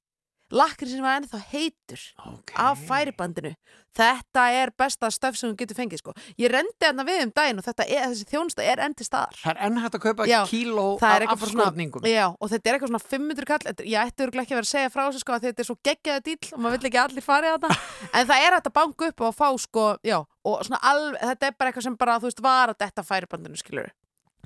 Lakrísin var ennþá heitur okay. af færibandinu. Þetta er besta stöf sem þú getur fengið, sko. Ég rendi hérna við um daginn og þetta er, þessi þjónusta er enn til staðar. Það er enn hægt að kaupa Já, kíló af Já, og þetta er eitthvað svona 500 kall þetta- ég ætti örugglega ekki að vera að segja frá þessu sko þetta er svo geggjaði dýl og maður vill ekki allir fari að þetta en það er hægt að banka upp og fá sko já, og alveg, þetta er bara eitthvað sem bara þú veist, var að detta færibandinu skilur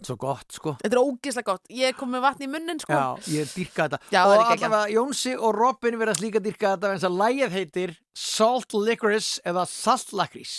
Svo gott, sko. Þetta er ógislega gott, ég kom með vatn í munnin sko. Já, ég dyrka þetta. Já, og það er geggjað. allavega Jónsi og Robin verðast líka dyrka þetta eins að lægið heitir Salt Licorice eða Salt Lakrís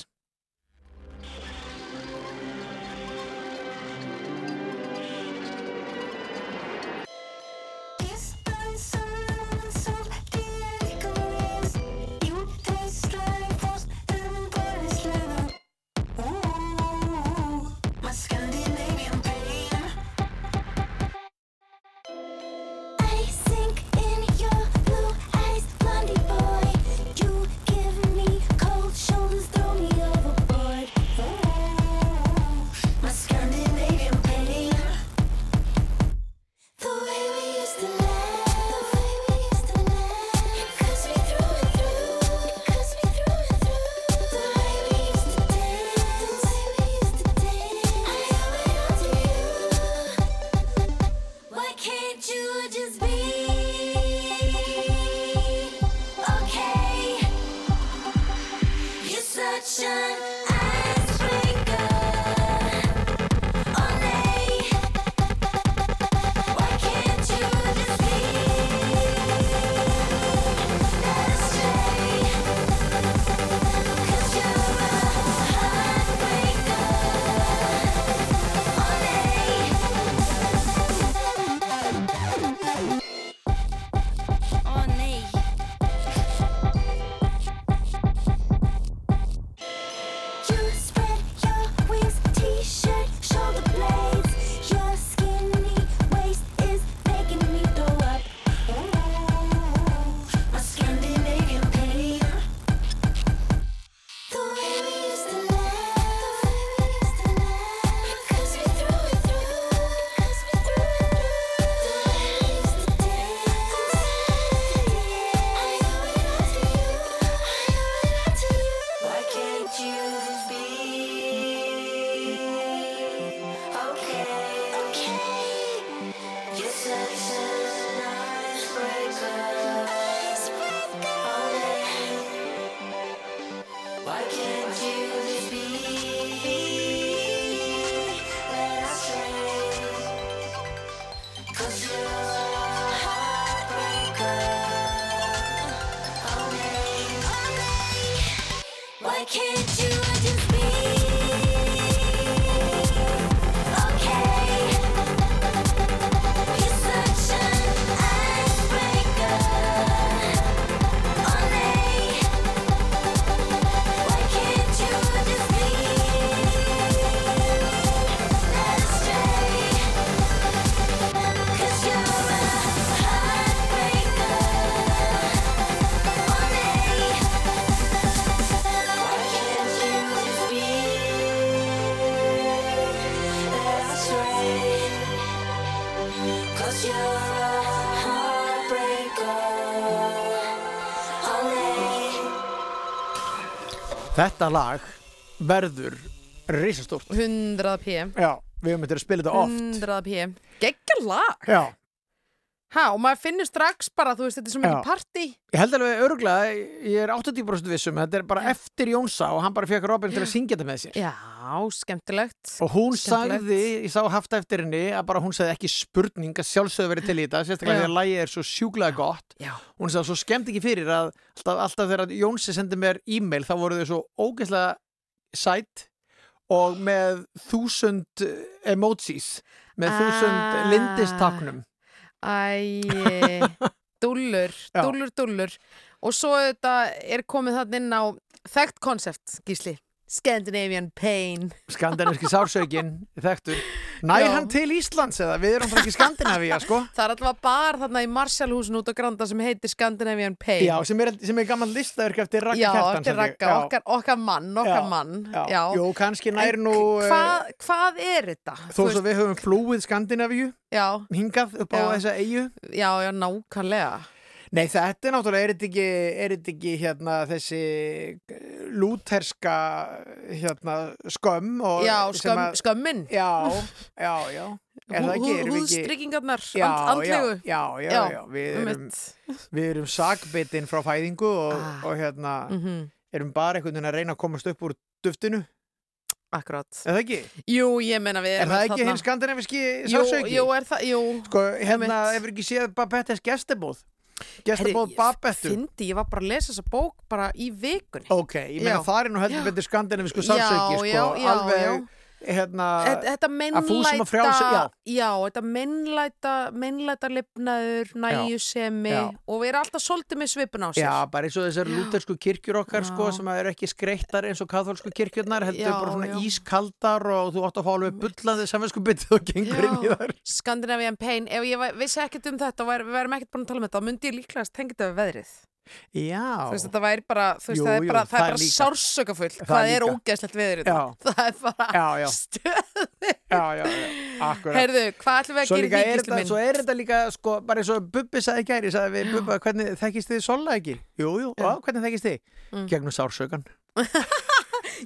Þetta lag verður risastórt. 100 p Já, við höfum þetta að spila þetta oft. 100 p Gekkja lag. Já, Ha, og maður finnur strax bara, þú veist, þetta er svo mikið Já. partí ég held alveg öruglega ég er 80% vissum, þetta er bara eftir Jónsa og hann bara fekk Robin til að syngja þetta með sér Já, skemmtilegt og hún Skemmtilegt. sagði, ég sá haft eftir henni að bara hún sagði ekki spurning að sjálfsögðu verið til í þetta sérstaklega Já. því að lægi er svo sjúklega gott Já, hún sagði svo skemmt ekki fyrir að alltaf, alltaf þegar Jónsi sendi mér e-mail þá voru þau svo ógeðslega sætt og með þúsund emojis með þúsund Ah. lindistaknum æ, dúllur, dúllur, dúllur. Og svo þetta er komið þannig inn á þekkt konsept, Gísli Scandinavian Pain skandinaviski sársökin þekktur nær Já. hann til Íslands eða við erum bara ekki Skandinavíja sko Það er alltaf bar þarna í Marshallhúsin út á Granda sem heitir Scandinavian Pain Já, sem er, sem er gammal listaverk eftir Ragga Já, Kjartans eftir. Ragga, okkar, okkar mann, okkar Já, mann já. Jú, kannski nær nú eh, hvað, er þetta? þó svo við höfum flúið Skandinavíu Já, hingað upp á Já. þessa eigu já, já, nákvæmlega Nei, þetta er náttúrulega, er þetta ekki, er þetta ekki hérna þessi eh, lúterska hérna skömm og Já, skömm, að- skömmin. Já, já, já. Húðstryggingarnar, Já, and, andlegu. já, já, já, já, við erum, við erum sakbitinn frá fæðingu og, Ah. og hérna Mhm, erum bara einhvern veginn að reyna að komast upp úr duftinu, Akkurat. Er það ekki? Jú, ég menna við Er það ekki hinn skandinaviski sásauki? jú, er það, jú Sko, hérna, hefur ekki séð Babettes gestabóð? Gestabóð Babettu? Fyndi, ég var bara að lesa þessa bók bara í vikunni Ok, ég meina það er nú heldur betur skandinavisku Já, sálsauki, sko, já, já, alveg, já. Hérna, Þetta- frjálsum, já. mennlæta Já, þetta mennlæta mennlæta lifnaður, næjusemi og við erum alltaf svolítið með svipun á sér. Já, bara eins og þessar lútersku kirkjur okkar, sko, sem eru ekki skreittar eins og katholsku kirkjurnar, heldur Já, bara svona ískaldar og þú átt að fá alveg bullandi samvinsku byttið og gengur inn í þar. Scandinavian Pain, ef ég væ- vissi ekkert um þetta og við værum ekkert búin að tala um þetta, þá myndi ég líklegast tengja þetta við veðrið. Já, Þú veist, þetta væri bara, þú veist, Jú, það er jú, bara, það það er bara líka. sársökafull, Það hvað er ógeðslegt veðrið Já. Það er bara Já, já. já, já, akkurat. Heyrðu, hvað ætlum við að gera í því, þetta, svo er þetta líka, sko, bara eins og Bubbi sagði gæri, sagði við Bubba, hvernig þekkist þið Sola ekki? Jú, jú, á, hvernig þekkist þið? Mm. Gegnum sársökan.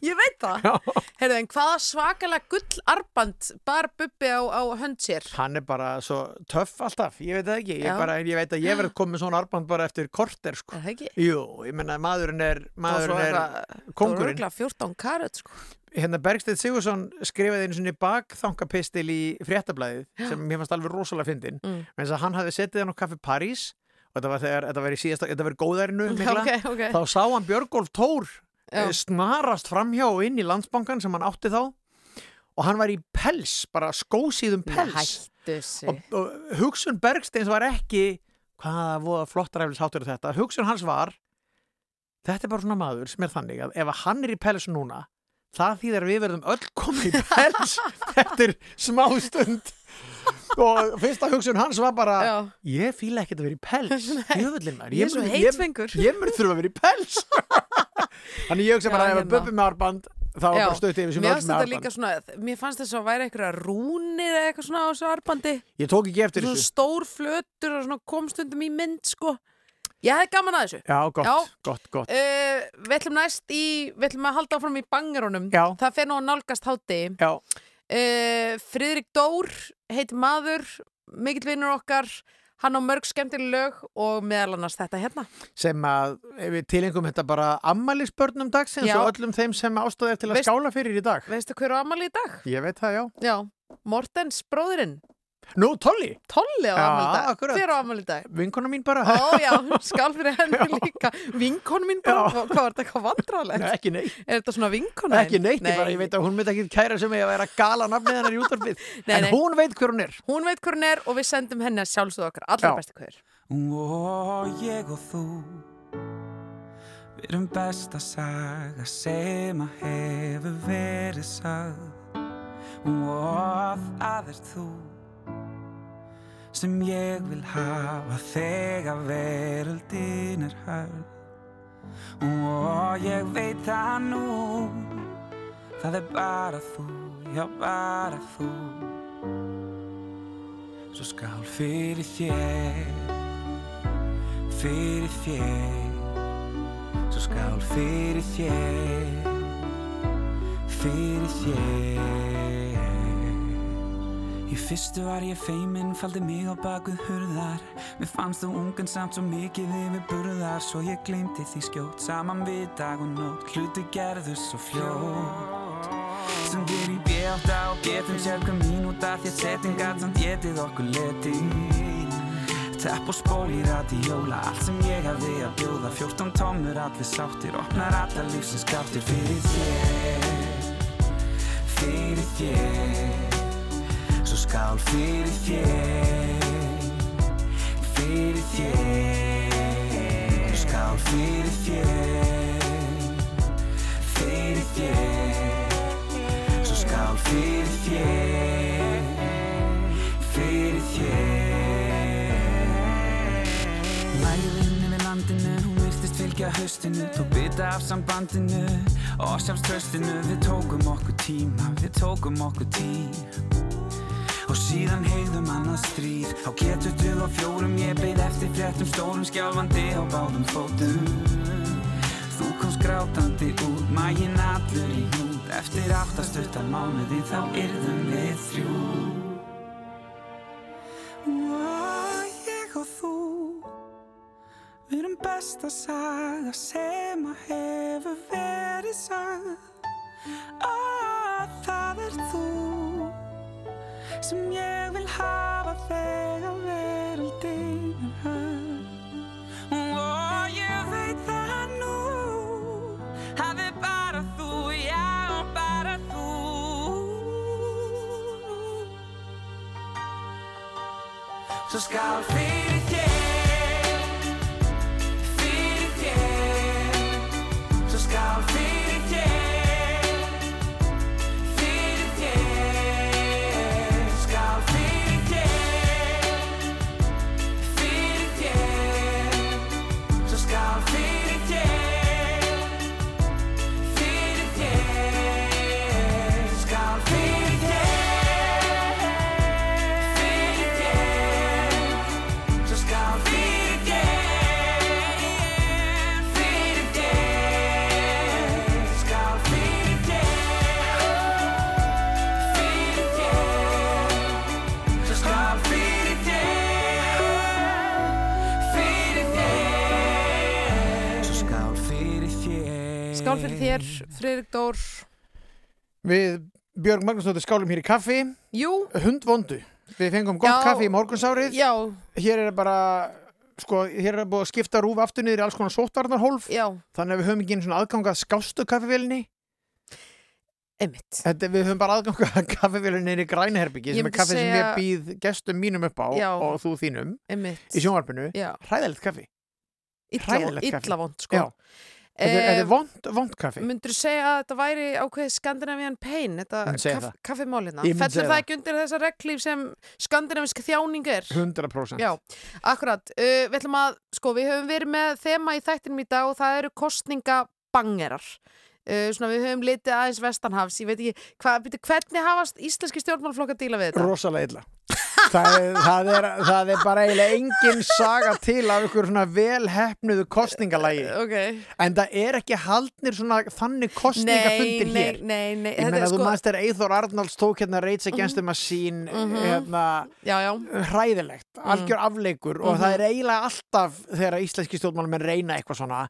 Ég veit það. Já. Heyrðu, en hvaða svakalega gullarband bar Bubbi á, á hönd sér? Hann er bara svo töff alltaf, ég veit það ekki, ég, Já. bara, ég veit að ég verð komið svona arband bara eftir korter, sko. Er það ekki? Jú, ég menna maðurinn er, Það maðurinn er eitthvað- Það kongurinn. var örgulega 14 karat, sko. Hérna Bergstedt Sigursson skrifaði einu svona bakþangapistil í fréttablaðið sem mér fannst alveg rosalega fyndin. Mm. Mm. að hann hafði setið hann á kaffi París og þetta var þegar, þetta var í síðasta, þetta var í góðærinu mikla. Ok, ok. Þá sá hann Björgólf Tór Já. eh, snarast framhjá og inn í landsbankan sem hann átti þá og hann var í pels, bara skósíðum pels. Og, og hugsun Bergsteins var ekki hvaða voða flottaræflis háttur er þetta hugsun hans var þetta er bara svona maður sem er þannig að ef hann er í pels núna það þýðir að við verðum öll komið í pels eftir smá stund og fyrsta hugsun hans var bara Já. ég fíla ekkert að vera í pels jöfullin maður, Ég er svo heitfengur. ég, ég þurfa að vera í pels þannig ég hugsa bara ef að hérna. Bubbi með árband þá var bara stöttið yfir sem öll með árband svona, mér fannst þess að væri eitthvað rúnir eða eitthvað svona á þessu arbandi. ég tók ekki eftir þessu stór flötur og komstundum í mynd, sko. Ég hefði gaman að þessu. já, gott, Já. gott, gott Uh, við ætlum næst í, við ætlum að halda áfram í bangerunum. Já. Það fer nú að nálgast hátti. já, Uh, Friðrik Dór heit maður, mikill vinnur okkar, hann á mörg skemmtileg lög og meðal annars þetta hérna. sem að tilengum þetta bara ammælisbörnum dagsins Já. og öllum þeim sem ástöðir til að Veist- skála fyrir í dag. Veistu hver á amali í dag? Ég veit það, já. Já, Mortens bróðurinn. Nú, Tolli, Tolli á Já, amali í dag. akkurat. Hver á amali í dag? vinkona mín bara. Ó já, skál fyrir henni líka. Vinkonu mín bara, Já. hvað var þetta eitthvað vandrarlegt? Nei, ekki neitt. Er þetta svona vinkona? Ekki neitt, ég bara, ég veit að hún myndi ekki kæra sem ég að vera gala nafnið hennar í útarpið. Nei, En nei. hún veit hver hún er. Hún veit hver hún er og við sendum henni að sjálfsögðu okkar. Allra Já. bestu hver. Og ég og þú Við erum besta saga sem að hefur verið sagð Og það er þú sem ég vil hafa þegar veröldin er hörð Og ég veit það nú Það er bara þú, já bara þú. Svo skál fyrir þér fyrir þér. Svo skál fyrir þér Fyrir þér Í fyrstu var ég feiminn, faldi mig á bakuð hurðar. Mér fannst þú ungan samt svo mikið yfir burðar Svo ég gleymdi því skjótt, saman við dag og nótt. Hluti gerðu svo fljótt. Sem við í B8 og getum sér hver mínúta Því að setting gat samt getið okkur leti. Tepp og spól í radíóla Allt sem ég hefði að bjóða. 14 tómur, allir sáttir Opnar allar lífsins gáttir fyrir þér. Fyrir þér Svo skál fyrir þér Fyrir þér. Skál fyrir þér Fyrir þér. Svo skál fyrir þér Fyrir þér. Lægðin yfir landinu, hún virtist fylgja haustinu. Tók bita af sambandinu og sjálfströstinu Við tókum okkur tíma, við tókum okkur tím Og síðan heigðum annað stríð. Á getutuð og fjórum ég beið eftir fréttum stórum skjálfandi á báðum fótum. Þú komst grátandi út, maginn allur í hnút. Eftir áttastuttan mánuði þá yrðum við þrjú. Og ég og þú Við erum besta saga sem að hefur verið sagð Og það er þú sem ég vil hafa þegar veröldin er höf og ég veit það nú hafi bara þú, já bara þú. Svo skál fyrir fyrir þér, Friðrik Dór. Við Björg Magnúsdóttir skálum hér í kaffi. Jú, Hundvondu. Við fengum gott Já. kaffi í morgunsárið. Já, Hér er bara sko, hér er búið að skipta rúf aftur niður í alls konar sótvarnarhólf já, þannig að við höfum ekki einu svona aðgangað skástu kaffivélinni. Einmitt. Þetta, við höfum bara aðgangað kaffivélinni niður í grænaherbyggi sem er kaffi sem segja- ég býð gestum mínum upp á Já. og þú þínum Einmitt. í sjónvarpinu. Já, hræðilegt kaffi. Illa, hræðilegt kaffi. illa vond sko. Já. Þetta er, er vond, vond kaffi Myndur þú segja að þetta væri ákveðið Scandinavian Pain, þetta kaff, kaffimálina? Myndi Fellur það það. ekki undir þessa reglíf sem skandinavisk þjáning er? 100% Já, akkurat. Uh, við ætlum að, sko, við höfum verið með þema í þættinum í dag og það eru kostningabangerar. Uh, svona við höfum litið aðeins vestanhafs, ég veit ekki, hva, byrju, hvernig hafast íslenski stjórnmálflokk að díla við þetta? rosalega illa það er, það, er, það er bara eiginlega engin saga til af ykkur svona velhefnuðu kostningalagi Ok. en það er ekki haldnir svona þannig kostningafundir nei, hér nei, nei, ég meina er þú sko- mannst er Eithor Arnalds tók hérna Rage Against the Machine Mhm. hérna Já, já. hræðilegt, Mm. algjör afleikur og Mhm. það er eiginlega alltaf þegar íslenski stjórnmálum reyna eitthvað svona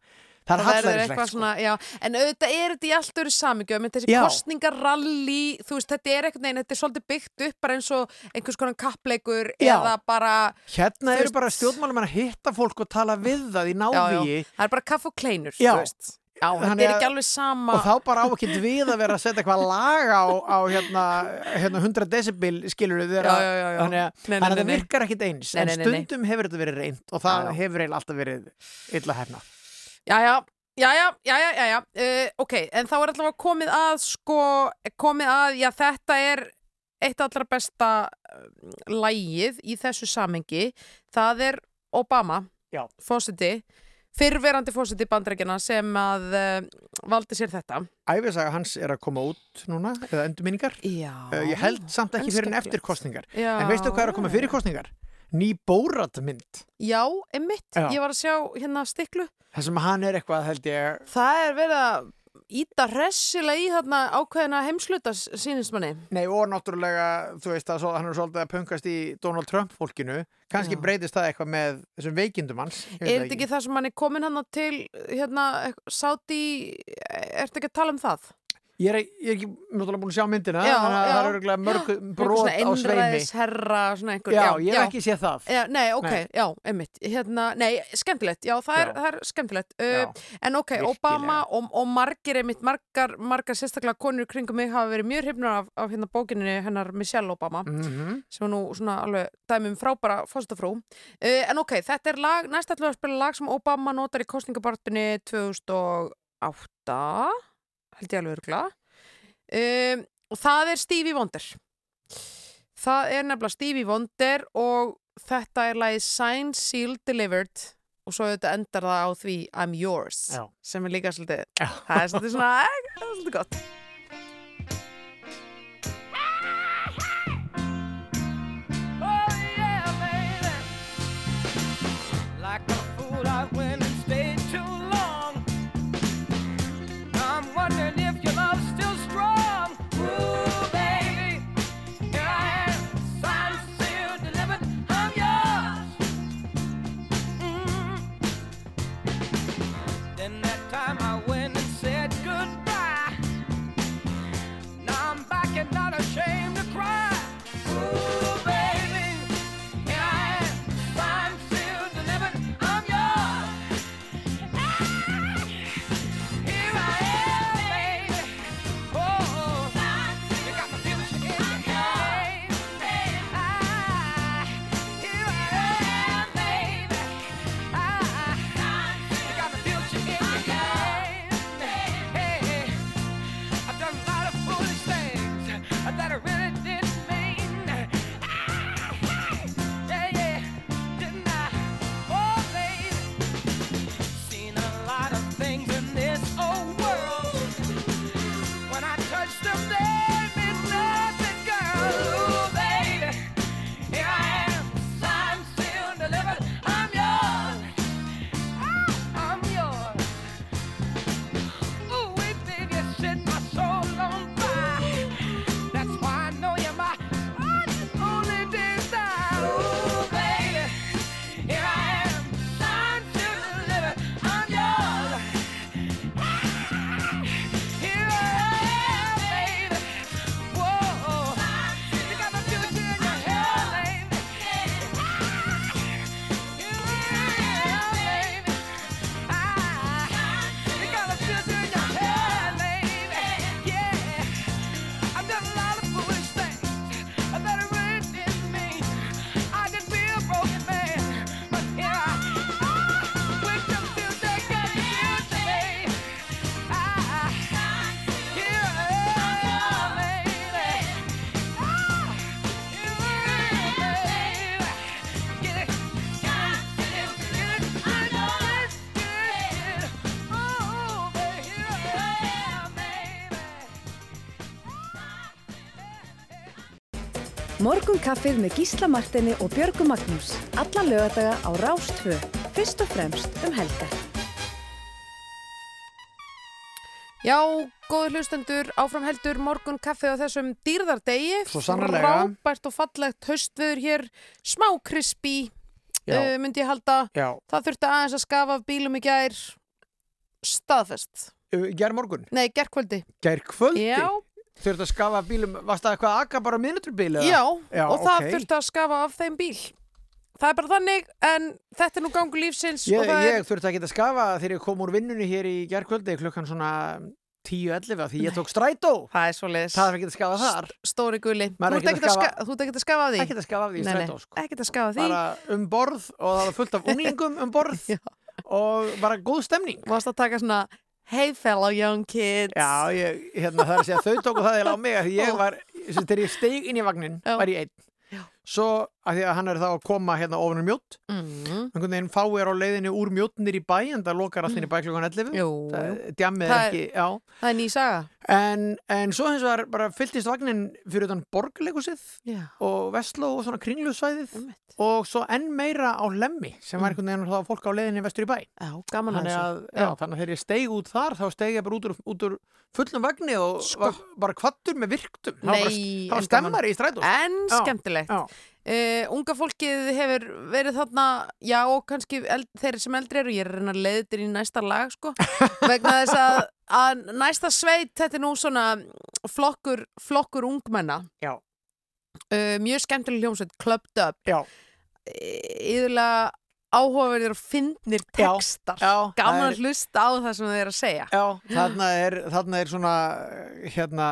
það er hallærislegt sko. svona, já, en auðvitað er þetta í allt öru samingjöf, menn þessi kostningaralli, þú veist, þetta er eitthvað neginn, þetta er svolítið byggt upp bara eins og einhvers konar kappleikur Já. eða bara, hérna eru bara stjórnmálum að hitta fólk og tala við það í návíi það er bara kaff og kleinur, þú veist. Já, þetta er ekki alveg sama. og þá bara á ekki við að vera að setja eitthvað lag á, á hérna, hérna 100 decibel skilur við já. þannig að, það virkar ekkit eins Nei, en nei, nei, nei. stundum hefur þetta verið reynd og það hefur eiginlega alltaf verið illa hefna Já, já, já, já, uh, ok, en þá er alltaf komið að, sko, komið að, já, þetta er eitt allra besta uh, lægið í þessu samengi, það er Obama, fósiti, fyrrverandi fósiti bandrækjana sem að uh, valdi sér þetta. Æfisaga hans er að koma út núna eða endurminningar. Uh, ég held samt ekki fyrir en eftir kostningar Já, en veistu hvað er að koma fyrir kostningar? Ný bóratmynd Já, einmitt, Já. ég var að sjá hérna stiklu. Þar sem hann er eitthvað held ég. Það er verið að íta hressilega í þarna ákveðina heimsluta sínist manni. Nei, og náttúrulega, þú veist að hann er svolítið að punkast í Donald Trump fólkinu kannski Já. breytist það eitthvað með þessum veikindum hans. Er það þetta ekki. það sem hann er komin hann til hérna, sáti ertu ekki að tala um það? Ég er, ég er ekki náttúrulega búin að sjá myndina Já, þannig að já. það er örgulega mörg brot á sveimi herra, svona einhver Já, ég hef ekki séð það Já, nei, ok, Nei. já, einmitt hérna, Nei, skemmtilegt, já, það, Er, Já. það er skemmtilegt Já, uh, En ok, virkilega. Obama og, og margir einmitt, margar, margar sérstaklega konur kringum mig hafa verið mjög hrifnar af, af hérna bókinni hennar Michelle Obama Mhm. sem var nú svona alveg dæmi um frábæra fórstafrú uh, En ok, þetta er lag, næst ætlum við að spila lag sem Obama notar í kostningabartinni 2008 held ég alveg örgla um, og það er Stevie Wonder það er nefnilega Stevie Wonder og þetta er lagið Signed, Sealed, Delivered og svo þetta endar það á því I'm Yours Já. sem er líka svolítið Já. það er svolítið svona það er svolítið gott Morgun kaffið með Gísla Martini og Björgu Magnús. Alla lögadaga á Rástfö. Fyrst og fremst um helgar. Já, góður hlustendur, áfram heldur morgun kaffi á þessum dýrðardegi. Svo sannarlega. Frábært og fallegt haustviður hér, smá krispi, Já. uh, myndi ég halda. Já, Það þurfti aðeins að skafa af bílum í gær, staðfest. gær morgun, Nei, gerkvöldi. gær kvöldi Já, Þurftu að skafa bílum, varst það eitthvað að akka bara mínúturbíl? eða? já, Já, og það ok. þurfti að skafa af þeim bíl. Það er bara þannig, en þetta er nú gangu lífsins Ég, ég er... þurfti ekki að skafa þegar ég kom úr vinnunni hér í gærkvöldi klukkan svona 10-11 af því ég tók strætó. Það er svo leiðis. Það er ekki að skafa þar. Stóri gulli. Þú er ert ekkert að, að ekkert að skafa af því? Ekki að skafa af því strætó. Sko. ekkert að skafa af því. Bara um borð og það var fullt af unglingum um borð og bara góð stemning. Varst að taka svona Hey fellow young kids Já, ég, hérna það er að segja þau tóku það eða á mig að ég var, þegar ég steig inn í vagnin Já. var ég einn. Svo að því að hann er þá að koma hérna ofan um mjótt mm. einhvern veginn fáir á leiðinni úr mjótnir í bæ en það lokar allir í bæ klukkan 11 Jú, Það- Það ekki, Það er ný saga. En, en svo hins vegar bara fylltist vagnin fyrir utan borgarleikusið og Vestló og svona kringlusvæðið einmitt. og svo enn meira á Lemmi sem var einhvern veginn þá fólk á leiðinni vestur í bæ. Já, gaman að þannig að, þegar ég steig út þar þá steig ég bara út úr, út úr fullum vagni og Sko. var bara kvattur með virktum. Nei, það var stemmari í strætó. En skemmtilegt. Uh, unga fólkið hefur verið þarna já og kannski eld, þeir sem eldri eru ég er reyna að leiða þetta í næsta lag sko vegna þess að, að næsta sveit þetta er nú svona flokkur, flokkur ungmenna. Uh, mjög skemmtileg hljómsveit Clubbed Up. Yðurlega áhugaverðir og fyndnir Já, textar. Já, gaman að hlusta á það sem þeir eru að segja. Já, þarna er, þarna er svona hérna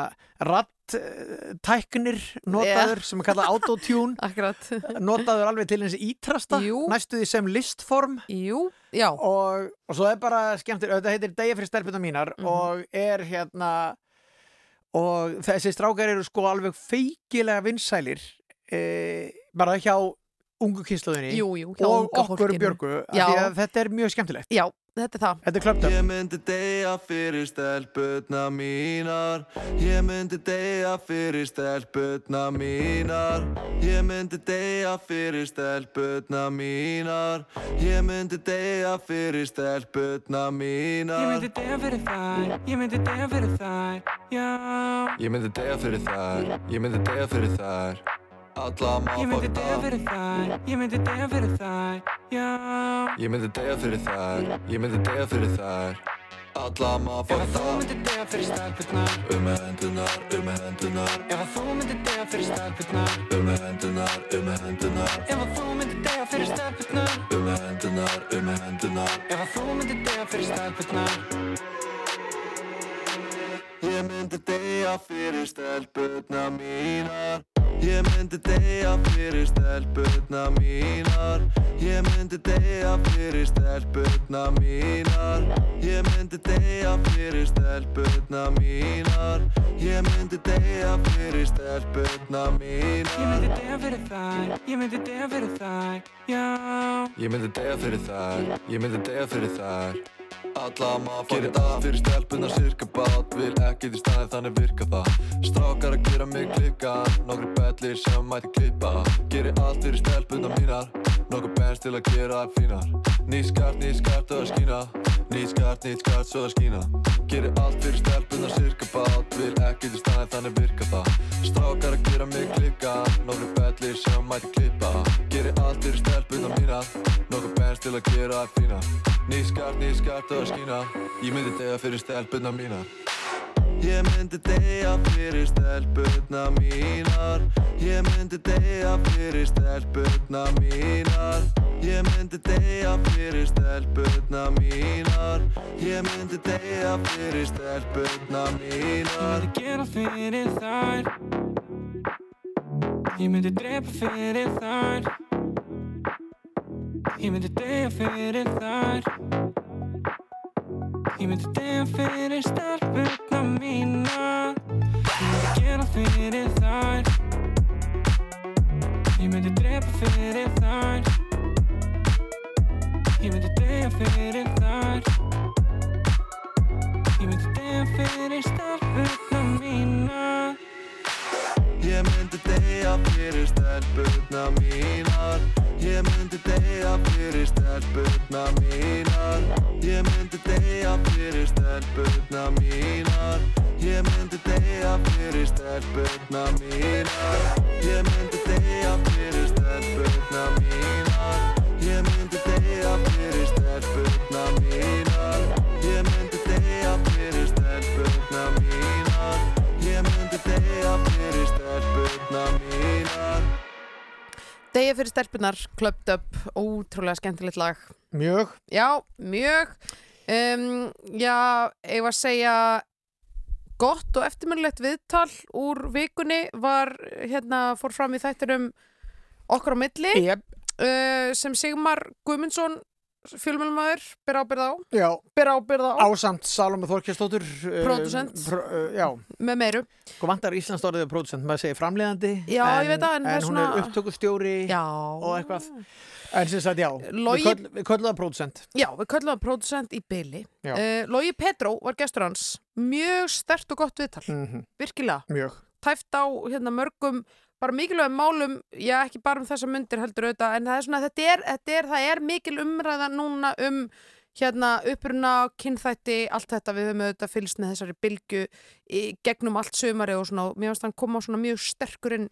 ratt-tæknir notaður sem er kallað autotune. Notaður alveg til eins ítrasta Jú. næstu því sem listform. Jú, já. Og, og svo er bara skemmtir þetta heitir Degja fyrir stelpuna mínar Mhm. og er hérna og þessi strákar eru sko alveg feikilega vinsælir e, bara hjá ungu kynsluðinni og okkur. Björgu af Já. því að þetta er mjög skemmtilegt. Já, þetta er það. Þetta er klöpt upp Ég myndi deyja fyrir stelputna mínar. Ég myndi deyja fyrir stelputna mínar. Ég myndi deyja fyrir stelputna mínar. Ég myndi deyja fyrir stelputna Ég mínar myndi deyja fyrir þær, ég myndi deyja fyrir þær, já. Ég myndi deyja fyrir þær. Ég myndi deyja fyrir þær Ég myndi motherfucker fyrir þær, ég myndi deyja fyrir þær, já. Ég myndi deyja fyrir þær. Ég myndi deyja fyrir þær. Alla Ef að þú myndi deyja fyrir stelpurnar. Um hendunar, um hendunar Ef að þú myndi deyja fyrir stelpurnar. Um hendunar, um hendunar Ef að þú myndi deyja fyrir stelpurnar. Um hendunar, um hendunar Ef að þú myndi deyja fyrir stelpurnar. Ég myndi deyja fyrir stelpurna mínar Ég myndi deyja fyrir stelpurna mínar. Ég myndi deyja fyrir stelpurna mínar. Ég myndi deyja fyrir stelpurna mínar. Ég myndi deyja fyrir stelpurna Ég mínar myndi deyja fyrir þær, ég myndi deyja fyrir þær, já. Ég myndi deyja fyrir þær. Ég myndi deyja fyrir þær Alla maður Gerir allt fyrir stelpuna cirka bát. Vil ekki til staði þannig virka það. Strákar að gera mig klikka Nokkri bellir sem mæti klippa. Gerir allt fyrir stelpuna mínar. Nokkur bens til að gera það fínar. Nýtt skart, nýtt skart og að skína. Nýtt skart, nýtt skart svo að skína. Gerir allt fyrir stelpuna cirka bát. Vil ekki til staði þannig virka það. Strákar að gera mig klikka Nokkri bellir sem mæti klippa. Gerir allt fyrir stelpuna mínar. Nokkur bens til að gera það fínar. Nýtt skart, nýtt skart og að skína Ég myndi deyja fyrir stelpuna mínar. Ég myndi deyja fyrir stelpurna mínar. Ég myndi deyja fyrir stelpurna mínar. Ég myndi deyja fyrir stelpurna mínar. Ég myndi deyja fyrir stelpurna Ég mínar myndi gera fyrir þær. Ég myndi drepa fyrir þær. Ég myndi deyja fyrir þær Ég myndi deyja fyrir stelpurna mínar. Ég myndi gera fyrir þær. Ég myndi drepa fyrir þær. Ég myndi deyja fyrir þær. Ég myndi deyja fyrir stelpurna mínar Ég myndi deyja fyrir stelpurna mínar. Ég myndi deyja fyrir stelpurna mínar. Ég myndi deyja fyrir stelpurna mínar. Ég myndi deyja fyrir stelpurna mínar. Ég myndi deyja fyrir stelpurna mínar. Ég myndi deyja fyrir stelpurna mínar stelpurna mínar Degja fyrir stelpunar, Clubbed Up, ótrúlega skemmtilegt lag. Mjög Já, mjög. Um, já, ég var að segja gott og eftirminnlegt viðtal úr vikunni var hérna, fór fram í þættinum okkur á milli yep. uh, sem Sigmar Guðmundsson fjölmjölmaður, ber ábyrð á, Já, ber ábyrð á, ásamt Salome Þorkjastóttur uh, Pródúsent. pr uh, Já, með meiru. hvað vantar Íslands orðið pródusent, maður segir framleiðandi Já, en, ég veit það, en er hún er upptökustjóri Já. og eitthvað. En sem sagt, já, Logi- við, köll, við köllum það pródusent Já, við köllum það pródusent í byli. Uh, Logi Petró var gestur hans, mjög stert og gott viðtal, mm virkilega. Mjög. Tæft á hérna mörgum, bara mikilvægum málum, já ekki bara um þessa myndir heldur auðvitað, en það er svona, þetta er, þetta er, það er mikil umræða núna um hérna uppruna, kynþætti, allt þetta, við höfum auðvitað fylgst með þessari bylgu í gegnum allt sömari og svona, mér finnst hann koma svona mjög sterkur inn.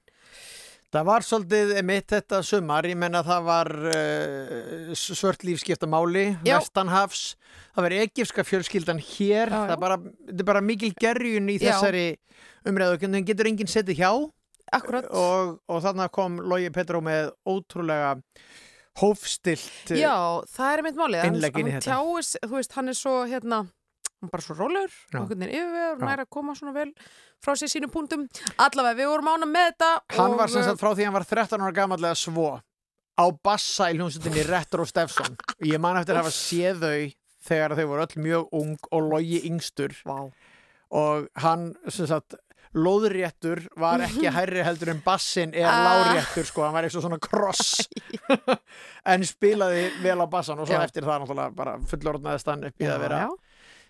Það var svolítið mitt þetta sumar, ég menna það var uh, svört lífskipta máli, Já. vestanhafs, það var egifska fjölskyldan hér, Já, já. það er bara, bara mikil gerjun í þessari umræðu, en getur enginn setið hjá Akkurat. og, og þannig kom Logi Petró með ótrúlega hófstilt eh, Já, það er mitt málið. Hann, innlegg inn í hann þetta. tjáis, þú veist, hann er svo, hérna, hann er bara svo Já. einhvern veginn yfirvegur, Já. næra að koma svona vel frá sér sínum punktum. Allavega, við vorum ána með þetta. Hann var sem sagt frá því hann var 13 ára gamallega svo á bassa í hljómsveitinni Retro Stefson ég man eftir að hafa séð þau þegar þau voru öll mjög ung og logi yngstur Vá. og hann sem sagt lóðréttur var ekki hærri heldur en bassin er Ah. láréttur sko, hann var eitthvað svona kross en spilaði vel á bassan og svo Já. eftir það náttúrulega bara fullorðnaðist hann upp í Já, að vera já.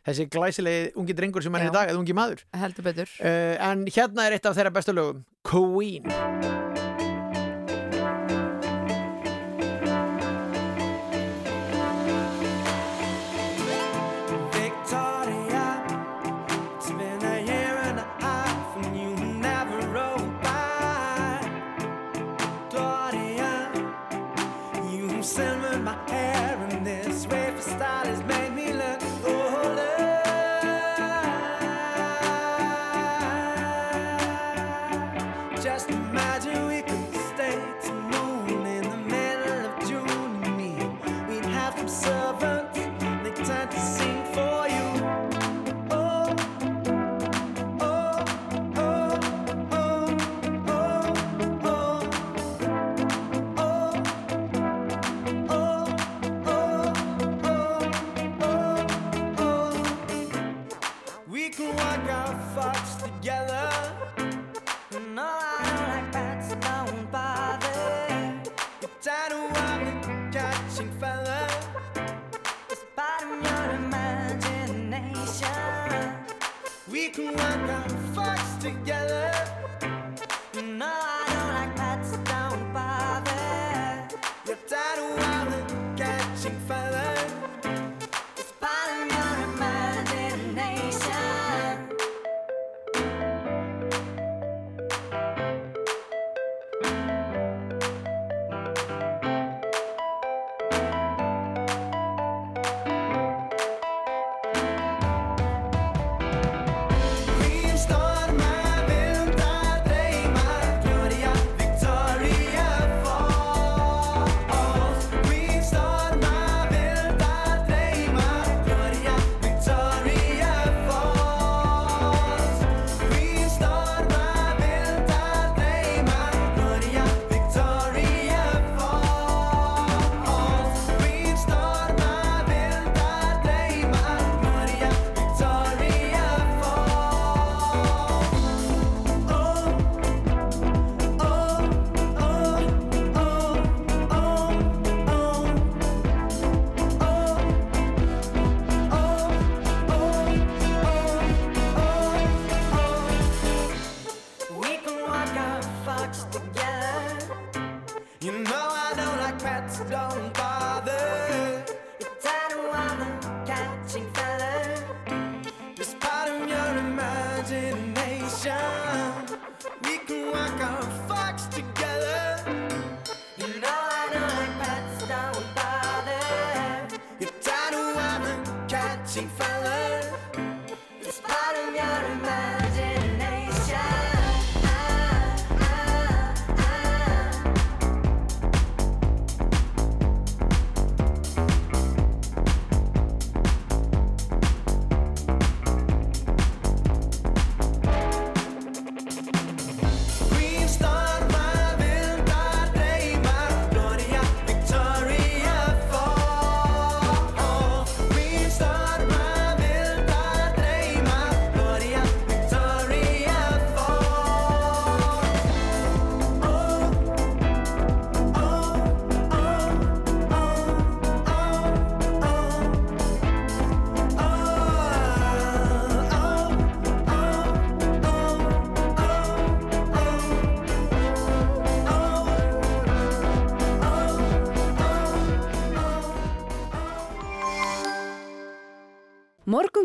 þessi glæsilegi ungi drengur sem hann er í dag, eða ungi maður uh, en hérna er eitt af þeirra bestu lögum Queen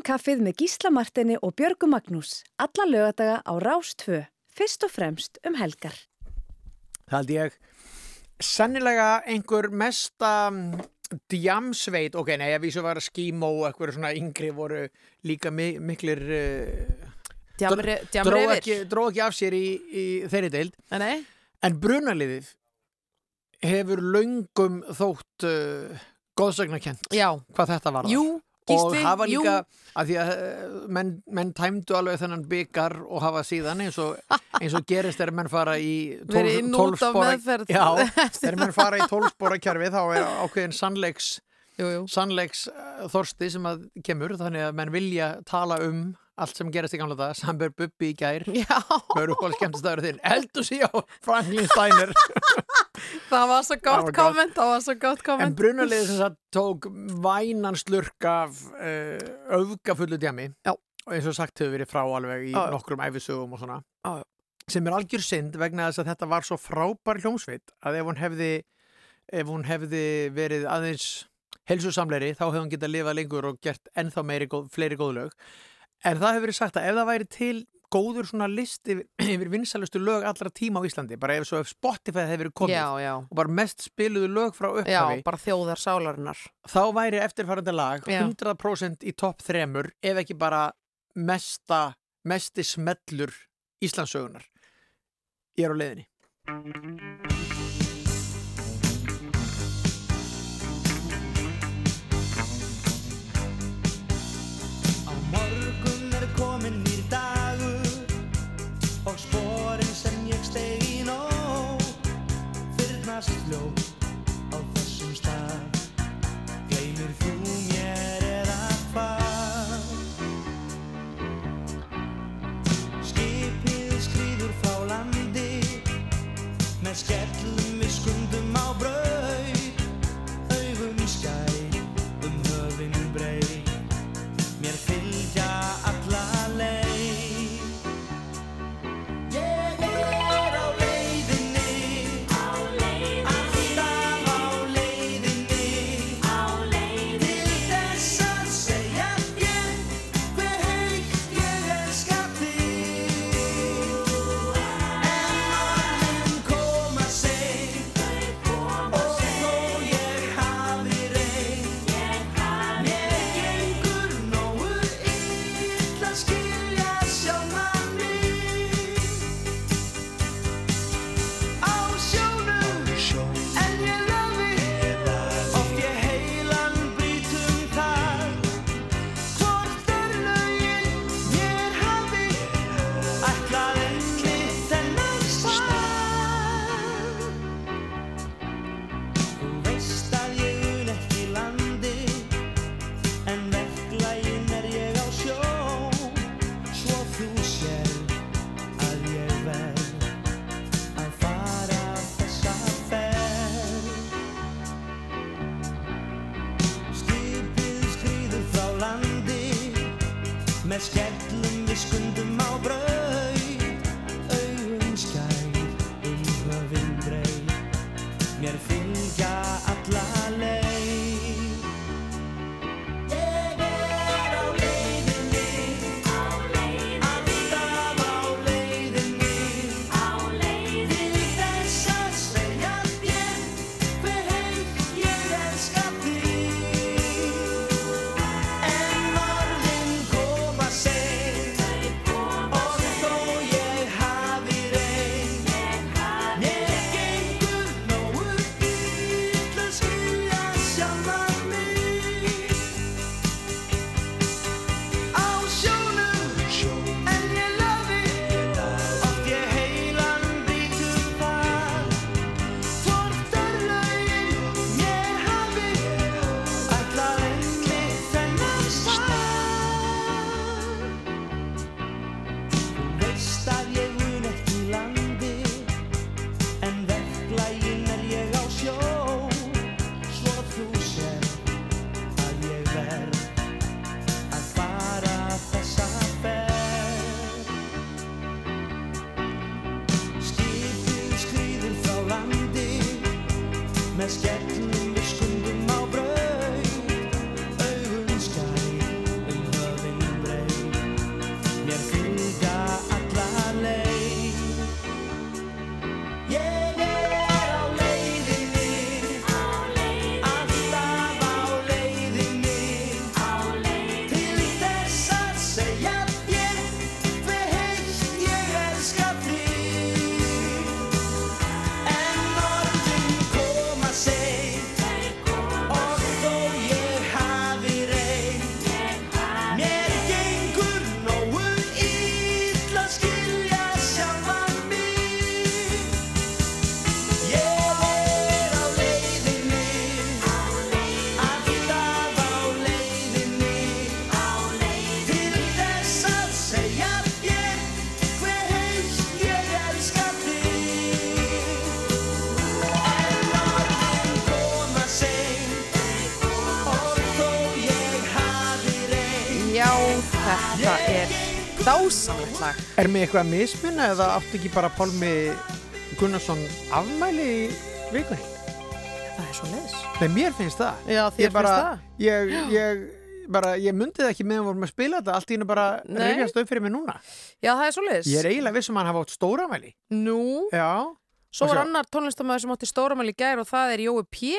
Morgun kaffið með Gísla Martini og Björgu Magnús. Alla lögadaga á Rás 2. Fyrst og fremst um helgar. Það held ég sennilega einhver mesta mm, djamsveit, ok, nei, að vísu var skímó og eitthvað svona yngri voru líka mi miklir uh, Djamre- dró djamrefir. ekki, dró ekki af sér í, í þeirri deild Nei. en brunaliðið hefur löngum þótt uh, góðsagnakent Já. hvað þetta var Jú, og Gísli, hafa jú. líka að því að eh, menn, menn tæmdu alveg þennan byggar og hafa síðan eins og, eins og gerist þegar menn fara í tólspora kerfi þá er ákveðin sannleiks jú, jú. sannleiks uh, þorsti sem að kemur þannig að menn vilja tala um allt sem gerist í gamla dag, Samber Bubbi í gær Já. Hör upp á Franklin Steiner Það var svo gott komment, það var svo gott En komment. brunaliðið sem sagt tók vænan slurk af uh, öfgafullu djami Já. og eins og sagt hefur verið frá alveg í Já. nokkrum æfisögum og svona Já. sem er algjör synd vegna þess að þetta var svo frábær hljómsveit að ef hún hefði ef hún hefði verið aðeins helsusamleiri þá hefði hún getað lifað lengur og gert ennþá meiri, góð, fleiri góðlög en það hefur verið sagt að ef það væri til góður svona list yfir, yfir vinsalustu lög allra tíma á Íslandi bara ef svo ef Spotify hefði verið komið Já, já. og bara mest spiluðu lög frá upphafi Já, bara þjóðar sálarinnar. þá væri eftirfærandi lag Já. 100% í topp þremur ef ekki bara mesta mesti smellur Íslandsögunar ég er á leiðinni Er mig eitthvað að mismunna eða átti ekki bara Pálmi Gunnarsson afmæli í vikunni? Það er svo leiðis. Nei, mér finnst það. Já, þér finnst það? Ég, ég, bara, ég myndi það ekki meðan við vorum að spila þetta, allt í hennu bara reyfjast upp fyrir mig núna. Já, það er svo leiðis. Ég er eiginlega viss um að hann hafa átt stóramæli. Nú, Já. svo var annar tónlistamæður sem átti stóramæli í gær og það er Jói P.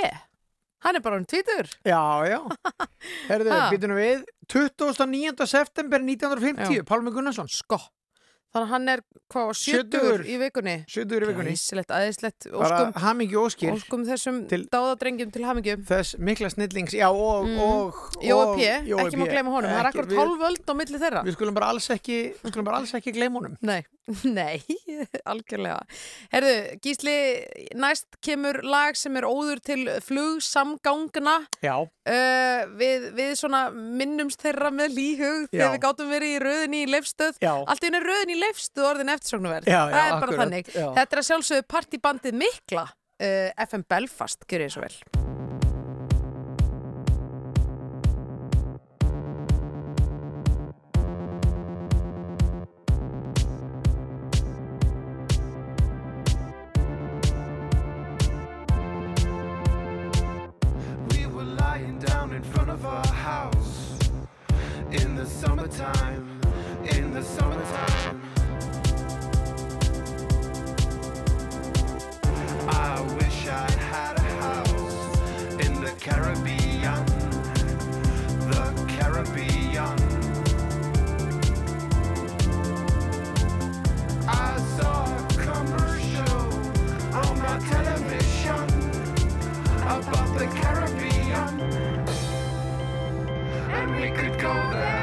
Hann er bara um tvítur. Já, já. Herðu, býtum við 29. september 1950, Pálmi Gunnarsson. Sko. Þannig að hann er, hvað, 70 70 í vikunni. 70 í vikunni. Æsilegt, æðislegt. Bara hamingi óskir. óskum þessum Til- dáðadrengjum til hamingjum. Þess mikla snillings, já, og, Mm. og, og P. Jói Ekki P. gleyma honum. Það er akkurat hálföld á milli þeirra. Við skulum bara alls ekki, við skulum bara alls ekki gleyma honum. Nei, nei, algjörlega. Herðu, Gísli, næst kemur lag sem er óður til flugsamgangna. Já. Uh, við, við svona minnumst þeirra með líhug þegar við gátum verið í röðinni í leifstöð orðin eftirsóknuverð. Það er bara akkurat, þannig. já. Þetta er að sjálfsögðu partibandið mikla uh, FM Belfast, gjör ég svo vel. We were lying down in front of our house in the summertime, in the summertime. Could go there,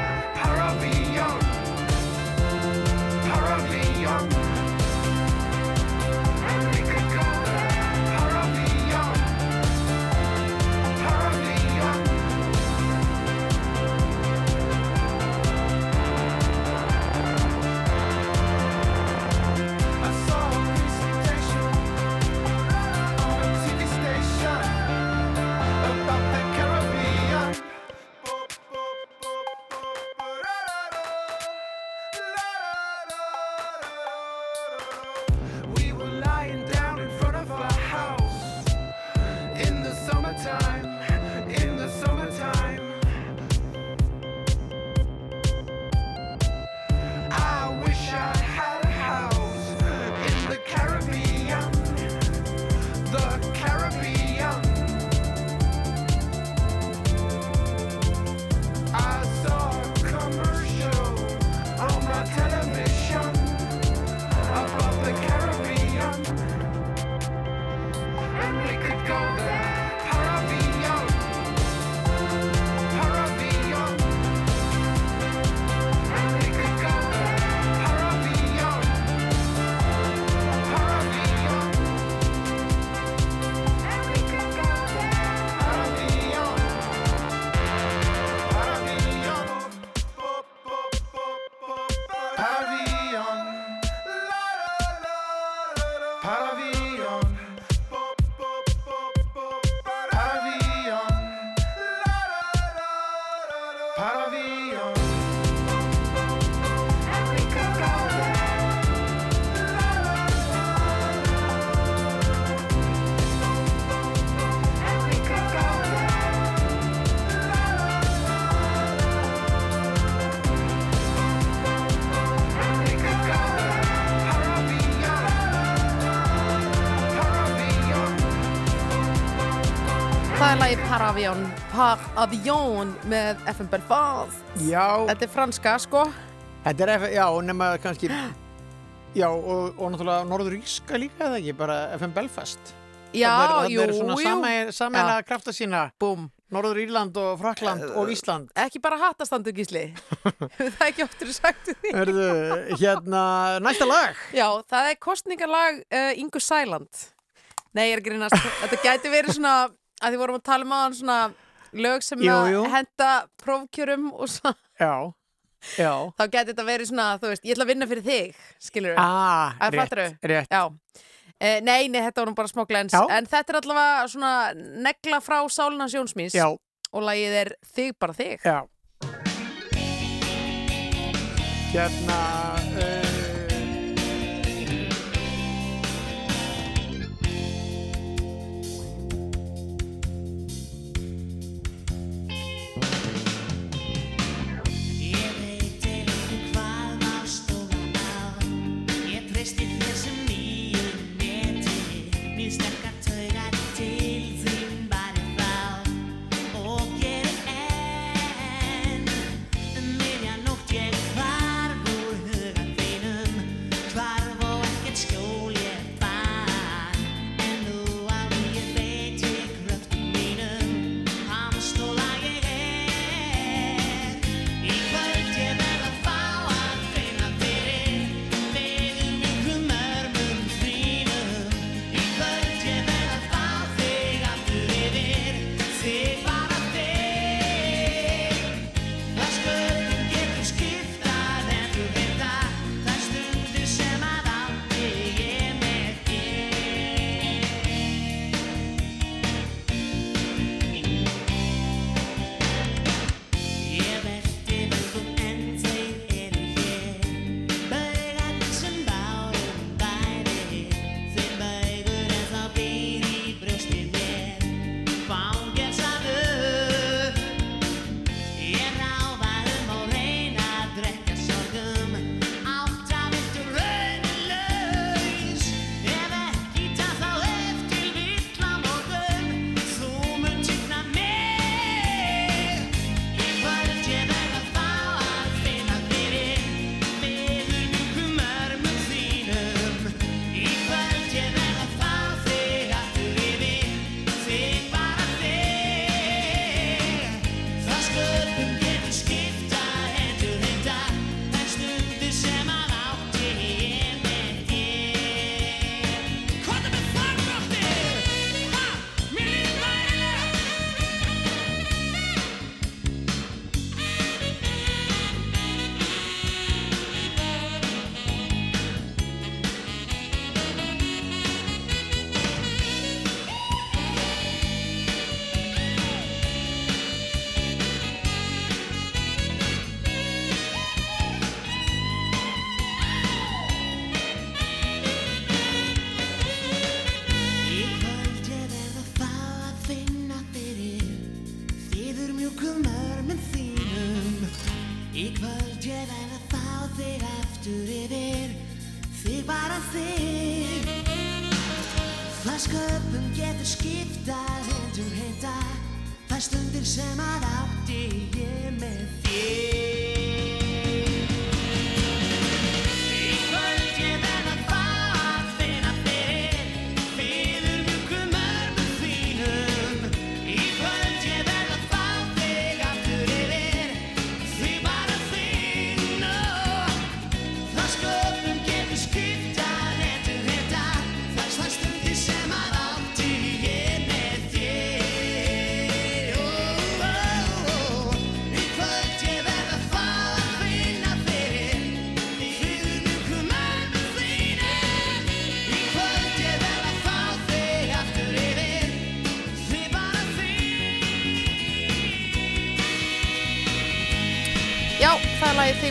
lagi Paravion, Paravion með FM Belfast. Þetta er franska, sko. Þetta er, F- já, nema kannski, já, og, og náttúrulega Norður Íska líka eða ekki, bara FM Belfast. Já, er- jú, jú. Já. krafta sína. Búm. Norður Írland og Frakland og Ísland. Ekki bara hattastandu, Gísli. það er ekki oftur sagt. Hörðu, hérna, næsta lag. Já, það er kostningalag uh, Ingu Sæland. Nei, ég er að grínast. Þetta gæti verið svona, að því vorum að tala um aðan svona lög sem Jú, að jú. henda prófkjörum og svo, Já, já. þá gæti þetta verið svona, þú veist, ég ætla að vinna fyrir þig, skilur. Ah, Það rétt, rétt. Eh, nei, nei, þetta nú bara. Já. En þetta er allavega svona negla frá Sálina Sjónsmís. Já. Og lagið er Þig bara þig. Já. Hérna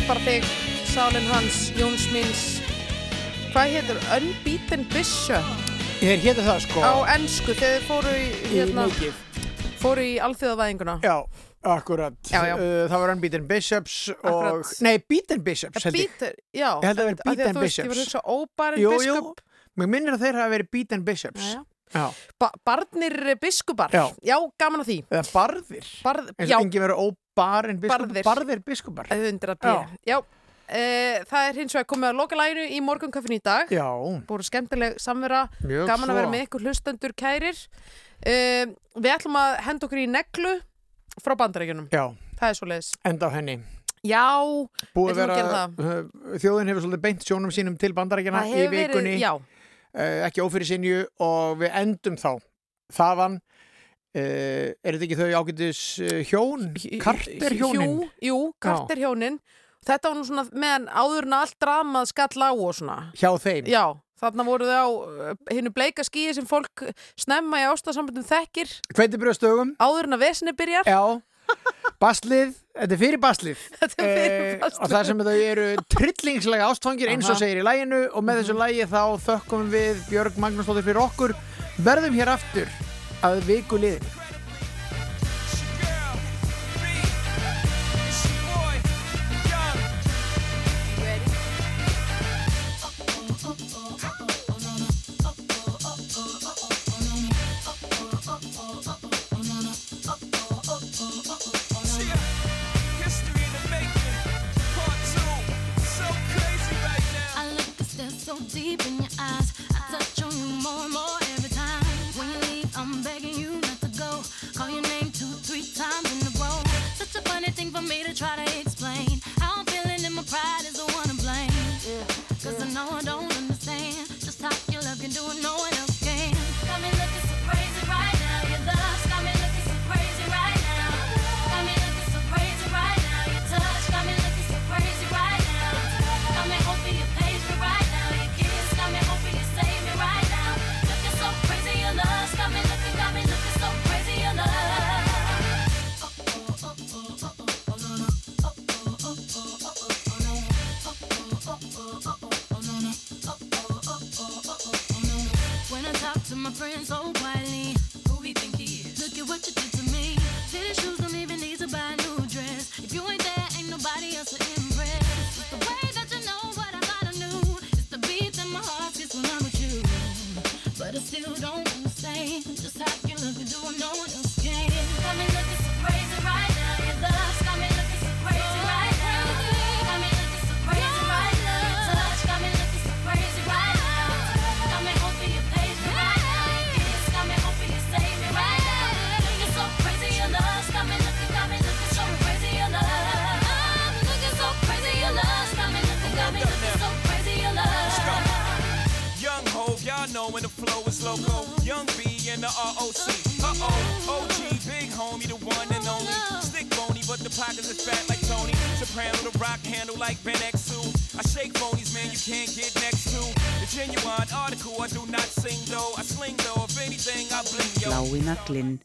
lagið þig bara þig, Sálin Hans, Jóns Míns, hvað hétur, Unbeaten Bishop? Ég héti það sko. Á ennsku þegar þið fóru í, í hérna, mikið. fóru í alþjóðavæðinguna. Já, akkurat. Já, já. Uh, Það var Unbeaten Bishops og Akkurat. Nei, Beaten Bishops held ég. Beaten, já, Ég held að það veri Beaten þú veist, Ég var að Bishops. hugsa jú, biskup, mér minnir að þeir hafa verið Beaten Bishops. Já, ba barnir biskupar, Já. gaman að því. eða barðir Barð, já, og engi verið óbarinn biskupar Barðir. Bíða. Já, e, það er hins vegar komið að loka læginu í morgunkaffin í dag. Já, Búru skemmtileg samvera, mjög gaman að vera með ykkur hlustendur kærir. E, við ætlum að henda okkur í neglu frá bandaríkjunum. Já, Það er svo leiðis. enda á henni Já, Búið vera, gera uh, þjóðin hefur svolítið beint sjónum sínum til bandarækjana það í vikunni verið, já, uh, ekki ófyrir sinju og við endum þá. Þaðan uh, er þetta ekki þau ágætis uh, hjón, karter hjónin Jú, jú karter hjónin. Þetta var nú svona meðan áður en allt dramað skall á og svona. hjá þeim? Já, þarna voru þau á hinnu bleika skíi sem fólk snemma í ástasambundum þekkir. Hveitibrjóðstögum áður en að vesinni byrjar. Já, Baslið, þetta er fyrir baslið Þetta er fyrir Eh, og það sem þau eru trillingslega ástfangir eins og segir í læginu og með þessu lægi þá þökkum við Björg Magnúsdóttir fyrir okkur. Verðum hér aftur að viku liðin deep in your eyes. I touch on you more and more every time. When you leave, I'm begging you not to go. Call your name two, three times in a row. Such a funny thing for me to try to to my friends so quietly, who he think he is? Look at what you did to me. Fitted shoes don't even need to buy a new dress. If you ain't loco. Young B and the ROC. Uh oh, OG, big homie, the one and only. Stick bony, but the pockets fat like Tony. Soprano, the rock handle like Ben X2. I shake man, you can't get next to. The genuine article, I do not sing though. I sling though, if anything, I bling yo.